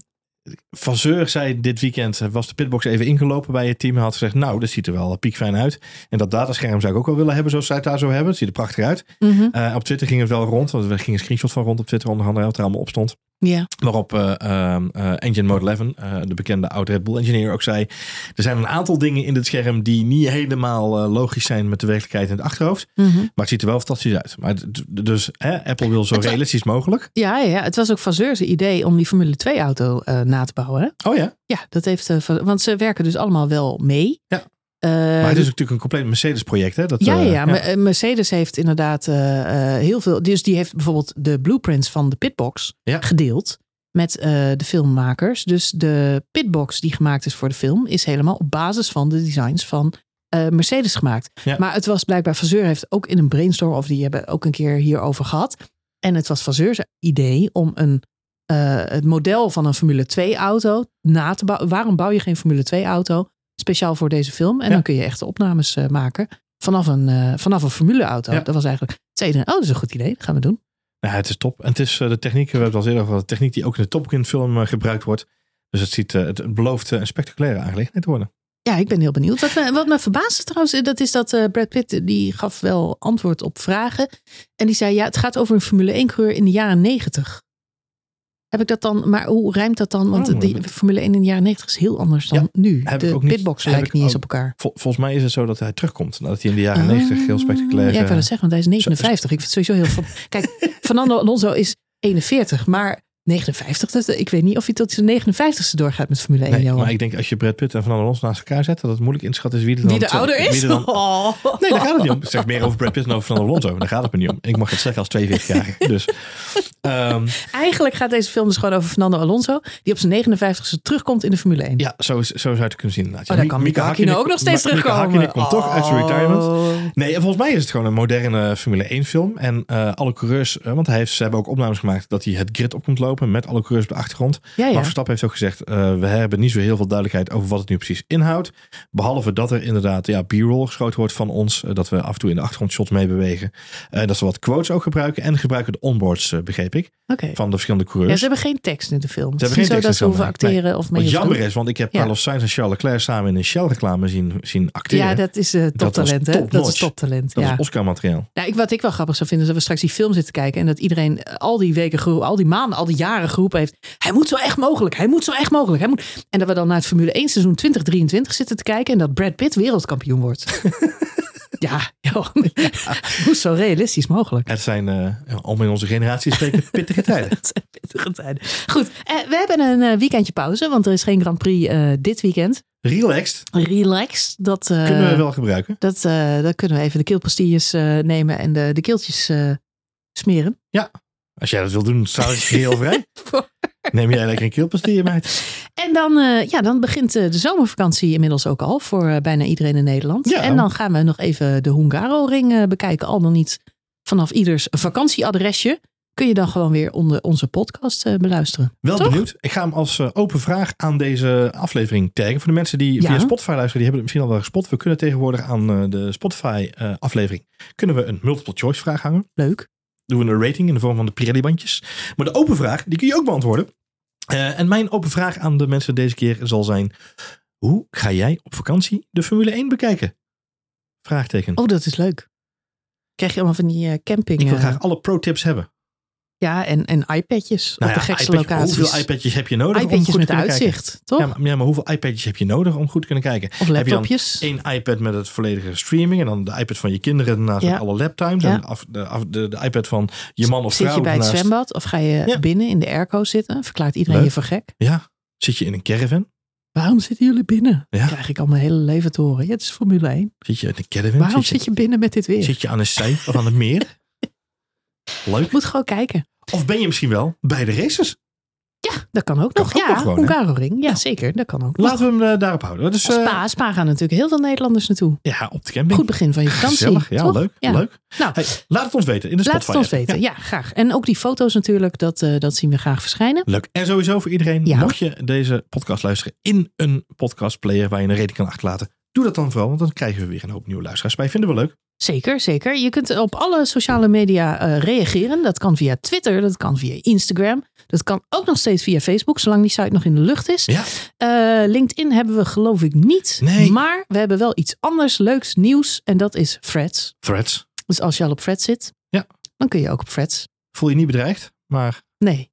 Speaker 2: Van Zeur zei dit weekend, eh, was de pitbox even ingelopen bij het team. En had gezegd, nou, dat ziet er wel piekfijn uit. En dat datascherm zou ik ook wel willen hebben zoals zij het daar zo hebben. Het ziet er prachtig uit.
Speaker 1: Mhm.
Speaker 2: Eh, op Twitter ging het wel rond, want er ging een screenshot van rond op Twitter onder andere, wat er allemaal op stond.
Speaker 1: Ja.
Speaker 2: Waarop eh, ehm, eh, Engine Mode 11, eh, de bekende oud Red Bull engineer, ook zei... er zijn een aantal dingen in dit scherm die niet helemaal logisch zijn met de werkelijkheid in het achterhoofd.
Speaker 1: Mhm.
Speaker 2: Maar het ziet er wel fantastisch uit. Maar, dus hè, Apple wil zo
Speaker 1: Het
Speaker 2: realistisch mogelijk.
Speaker 1: Ja, ja, het was ook Vazeur's idee om die Formule 2 auto na te bouwen. Hè?
Speaker 2: Oh ja,
Speaker 1: Ja, dat heeft, want ze werken dus allemaal wel mee.
Speaker 2: Ja.
Speaker 1: Eh,
Speaker 2: maar het is natuurlijk een compleet Mercedes project. Hè? Dat,
Speaker 1: ja, ja,
Speaker 2: eh,
Speaker 1: ja. Eh, Mercedes heeft inderdaad eh, eh, heel veel. Dus die heeft bijvoorbeeld de blueprints van de pitbox
Speaker 2: Ja.
Speaker 1: gedeeld met eh, de filmmakers. Dus de pitbox die gemaakt is voor de film is helemaal op basis van de designs van eh, Mercedes gemaakt. Maar het was blijkbaar Vazeur heeft ook in een brainstorm of die hebben ook een keer hierover gehad. En het was Vazeurs idee om een eh, het model van een Formule 2 auto na te bouwen. Waarom bouw je geen Formule 2 auto speciaal voor deze film? En
Speaker 2: Ja.
Speaker 1: dan kun je echte opnames eh, maken vanaf een, eh, vanaf een Formule auto.
Speaker 2: Ja.
Speaker 1: Dat was eigenlijk het tweede. Oh, dat is een goed idee. Dat gaan we doen.
Speaker 2: Ja, het is top. En het is eh, de techniek, we hebben het al eerder over gehad, de techniek die ook in de Top Gun film gebruikt wordt. Dus het, ziet, het, belooft een spectaculaire aangelegenheid te worden.
Speaker 1: Ja, ik ben heel benieuwd. Wat me, wat me verbaasde trouwens, dat is dat Brad Pitt die gaf wel antwoord op vragen. En die zei, ja, het gaat over een Formule 1 coureur in de jaren 90. Heb ik dat dan, maar hoe rijmt dat dan? Want
Speaker 2: Oh,
Speaker 1: die Formule 1 in de jaren 90 is heel anders dan nu. De pitbox lijkt niet eens op elkaar.
Speaker 2: Vol- volgens mij is het zo dat hij terugkomt. Dat hij in de jaren 90 heel spectaculair...
Speaker 1: Ja, ik
Speaker 2: eh,
Speaker 1: wil dat zeggen, want hij is 59. Ik vind het sowieso heel... van- Kijk, Fernando Alonso is 41, maar 59, dat, ik weet niet of hij tot zijn 59ste doorgaat met Formule 1,
Speaker 2: Nee,
Speaker 1: Johan.
Speaker 2: maar ik denk als je Brad Pitt en Fernando Alonso naast elkaar zet, dat het moeilijk inschatten is wie er dan...
Speaker 1: Wie de ouder is?
Speaker 2: Dan,
Speaker 1: Oh.
Speaker 2: nee, daar gaat het niet om. Ik zeg meer over Brad Pitt dan over Fernando Alonso. Daar gaat het me niet om. Ik mag het zeggen als 42-jarige. Dus, ehm,
Speaker 1: Eigenlijk gaat deze film dus gewoon over Fernando Alonso, die op zijn 59ste terugkomt in de Formule 1.
Speaker 2: ja, zo, is, zo zou je het kunnen zien. inderdaad.
Speaker 1: Oh, daar kan
Speaker 2: Mika
Speaker 1: Mika Hakkinen ook nog steeds
Speaker 2: Mika
Speaker 1: terugkomen.
Speaker 2: Hakkinen komt toch uit zijn
Speaker 1: Oh.
Speaker 2: retirement. Nee, en volgens mij is het gewoon een moderne Formule 1 film. En eh, alle coureurs, eh, want hij heeft, ze hebben ook opnames gemaakt dat hij het grid op komt lopen met alle coureurs op de achtergrond.
Speaker 1: Ja, ja.
Speaker 2: Max Verstappen heeft ook gezegd, eh, we hebben niet zo heel veel duidelijkheid over wat het nu precies inhoudt. Behalve dat er inderdaad ja, b-roll geschoten wordt van ons. eh, dat we af en toe in de achtergrond shots meebewegen. Eh dat ze wat quotes ook gebruiken. En gebruiken de onboards, begreep ik, van de verschillende
Speaker 1: Ja,
Speaker 2: coureurs.
Speaker 1: ze hebben geen tekst in de film. Het
Speaker 2: hebben geen
Speaker 1: zo
Speaker 2: tekst
Speaker 1: dat ze hoeven
Speaker 2: nee.
Speaker 1: acteren of mee
Speaker 2: Wat jammer is, want ik heb
Speaker 1: Ja.
Speaker 2: Carlos Sainz en Charles Leclerc samen in een Shell-reclame zien, zien acteren.
Speaker 1: Ja, dat is toptalent, hè? Dat is toptalent.
Speaker 2: dat
Speaker 1: Ja.
Speaker 2: is Oscar-materiaal.
Speaker 1: Nou, ik, wat ik wel grappig zou vinden, is dat we straks die film zitten kijken en dat iedereen al die weken, al die maanden, al die jaren geroepen heeft. Hij moet zo echt mogelijk, hij moet zo echt mogelijk. Hij moet... En dat we dan naar het Formule 1 seizoen 2023 zitten te kijken en dat Brad Pitt wereldkampioen wordt. ja, joh. Zo realistisch mogelijk.
Speaker 2: Het zijn, eh, om in onze generatie spreken, pittige tijden.
Speaker 1: Zijn pittige tijden. Goed, eh, we hebben een eh, weekendje pauze, want er is geen Grand Prix dit weekend.
Speaker 2: Relaxed
Speaker 1: Relax, dat,
Speaker 2: kunnen we wel gebruiken.
Speaker 1: dat, dat kunnen we even de keelpastilles nemen en de, de keeltjes smeren.
Speaker 2: Als jij dat wil doen, sta ik heel vrij. Neem jij lekker een keelpastille, meid.
Speaker 1: En dan, eh, ja, dan begint eh, de zomervakantie inmiddels ook al voor eh, bijna iedereen in Nederland.
Speaker 2: Ja.
Speaker 1: En dan gaan we nog even de Hungaro-ring bekijken. Al dan niet vanaf ieders vakantieadresje. Kun je dan gewoon weer onder onze podcast beluisteren.
Speaker 2: Wel
Speaker 1: Toch?
Speaker 2: benieuwd. Ik ga hem als open vraag aan deze aflevering taggen. Voor de mensen die
Speaker 1: Ja.
Speaker 2: via Spotify luisteren, die hebben het misschien al wel gespot. We kunnen tegenwoordig aan de Spotify aflevering kunnen we een multiple choice vraag hangen.
Speaker 1: Leuk.
Speaker 2: Doen we een rating in de vorm van de Pirelli-bandjes. Maar de open vraag, die kun je ook beantwoorden. Eh, en mijn open vraag aan de mensen deze keer zal zijn... Hoe ga jij op vakantie de Formule 1 bekijken? Vraagteken.
Speaker 1: Oh, dat is leuk. Krijg je allemaal van die eh, camping.
Speaker 2: Ik wil
Speaker 1: eh,
Speaker 2: graag alle pro-tips hebben.
Speaker 1: Ja, en, en iPadjes
Speaker 2: Nou
Speaker 1: op
Speaker 2: ja,
Speaker 1: de gekste locaties.
Speaker 2: Hoeveel iPadjes heb je nodig om goed te kunnen kijken?
Speaker 1: uitzicht, toch?
Speaker 2: Ja maar, ja, maar hoeveel iPadjes heb je nodig om goed te kunnen kijken?
Speaker 1: of
Speaker 2: Heb je dan
Speaker 1: laptopjes.
Speaker 2: één iPad met het volledige streaming en dan de iPad van je kinderen naast
Speaker 1: Ja.
Speaker 2: met alle laptimes
Speaker 1: Ja.
Speaker 2: en af, de, af- de, de iPad van je man of
Speaker 1: Zit
Speaker 2: vrouw
Speaker 1: je bij het zwembad of ga je binnen in de airco zitten? Verklaart iedereen
Speaker 2: Leuk.
Speaker 1: je voor gek?
Speaker 2: Ja, zit je in een caravan?
Speaker 1: Waarom zitten jullie binnen?
Speaker 2: Ja.
Speaker 1: Krijg ik al mijn hele leven te horen. Ja, het is Formule 1.
Speaker 2: Zit je in een caravan?
Speaker 1: Waarom
Speaker 2: zit,
Speaker 1: zit je binnen met dit weer?
Speaker 2: zit je aan een zee of aan het meer? Leuk.
Speaker 1: Moet gewoon kijken.
Speaker 2: Of ben je misschien wel bij de races?
Speaker 1: Ja, dat kan ook
Speaker 2: Kan
Speaker 1: nog.
Speaker 2: ook
Speaker 1: ja? Hungaroring. Ja, zeker. Dat kan ook nog.
Speaker 2: Laten we hem eh, daarop houden. Dus, eh,
Speaker 1: Spa, Spa gaan natuurlijk heel veel Nederlanders naartoe.
Speaker 2: ja, op de camping.
Speaker 1: Goed begin van je vakantie.
Speaker 2: Gezellig. Ja,
Speaker 1: toch?
Speaker 2: leuk.
Speaker 1: Ja.
Speaker 2: leuk.
Speaker 1: Nou,
Speaker 2: Hey, laat het ons weten in de
Speaker 1: laat
Speaker 2: Spotify.
Speaker 1: het ons weten.
Speaker 2: Ja.
Speaker 1: Ja. graag. En ook die foto's natuurlijk, dat, eh, dat zien we graag verschijnen.
Speaker 2: Leuk. En sowieso voor iedereen, mocht je deze podcast luisteren in een podcastplayer waar je een rating kan achterlaten, doe dat dan vooral, want dan krijgen we weer een hoop nieuwe luisteraars bij. Vinden we leuk.
Speaker 1: Zeker, zeker. Je kunt op alle sociale media eh, reageren. Dat kan via Twitter, dat kan via Instagram. Dat kan ook nog steeds via Facebook, zolang die site nog in de lucht is.
Speaker 2: Ja.
Speaker 1: Eh, LinkedIn hebben we geloof ik niet.
Speaker 2: Nee.
Speaker 1: Maar we hebben wel iets anders leuks nieuws. En dat is Threads.
Speaker 2: Threads.
Speaker 1: Dus als je al op Threads zit,
Speaker 2: Ja.
Speaker 1: dan kun je ook op Threads.
Speaker 2: Voel je niet bedreigd, maar
Speaker 1: Nee.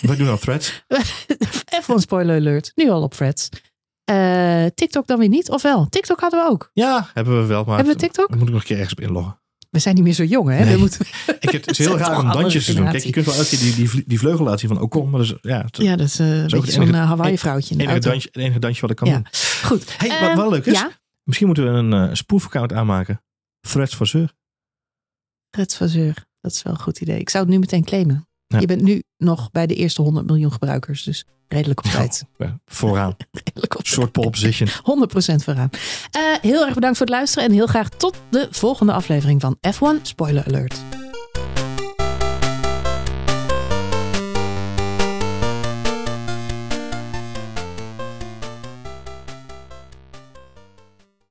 Speaker 2: we doen al Threads.
Speaker 1: Even een spoiler alert. Nu al op Threads. Eh, TikTok dan weer niet, of wel? TikTok hadden we ook.
Speaker 2: Ja, hebben we wel, maar
Speaker 1: Hebben we TikTok?
Speaker 2: dan moet ik nog een keer ergens op inloggen.
Speaker 1: We zijn niet meer zo jong, hè?
Speaker 2: Nee.
Speaker 1: We moeten...
Speaker 2: Ik heb, het is heel raar
Speaker 1: toch
Speaker 2: om dansjes te doen. Kijk, je kunt wel keer die, die, die vleugel laten zien van Ocon, maar dus, ja, het
Speaker 1: Ja, dat is eh, een
Speaker 2: ook
Speaker 1: zo'n eh, Hawaii-vrouwtje in de
Speaker 2: enige,
Speaker 1: auto.
Speaker 2: dansje, het enige dansje wat ik kan
Speaker 1: Ja.
Speaker 2: doen.
Speaker 1: Goed.
Speaker 2: Hey, wat
Speaker 1: Eh,
Speaker 2: wel leuk is,
Speaker 1: Ja,
Speaker 2: misschien moeten we een eh spoefaccount aanmaken. Threads voor zeur.
Speaker 1: Retsfazeur. Dat is wel een goed idee. Ik zou het nu meteen claimen.
Speaker 2: Ja.
Speaker 1: Je bent nu nog bij de eerste 100 miljoen gebruikers. Dus redelijk op tijd.
Speaker 2: Ja, vooraan.
Speaker 1: Redelijk op
Speaker 2: Soort pole position.
Speaker 1: 100% vooraan. Eh, heel erg bedankt voor het luisteren. En heel graag tot de volgende aflevering van F1 Spoiler Alert.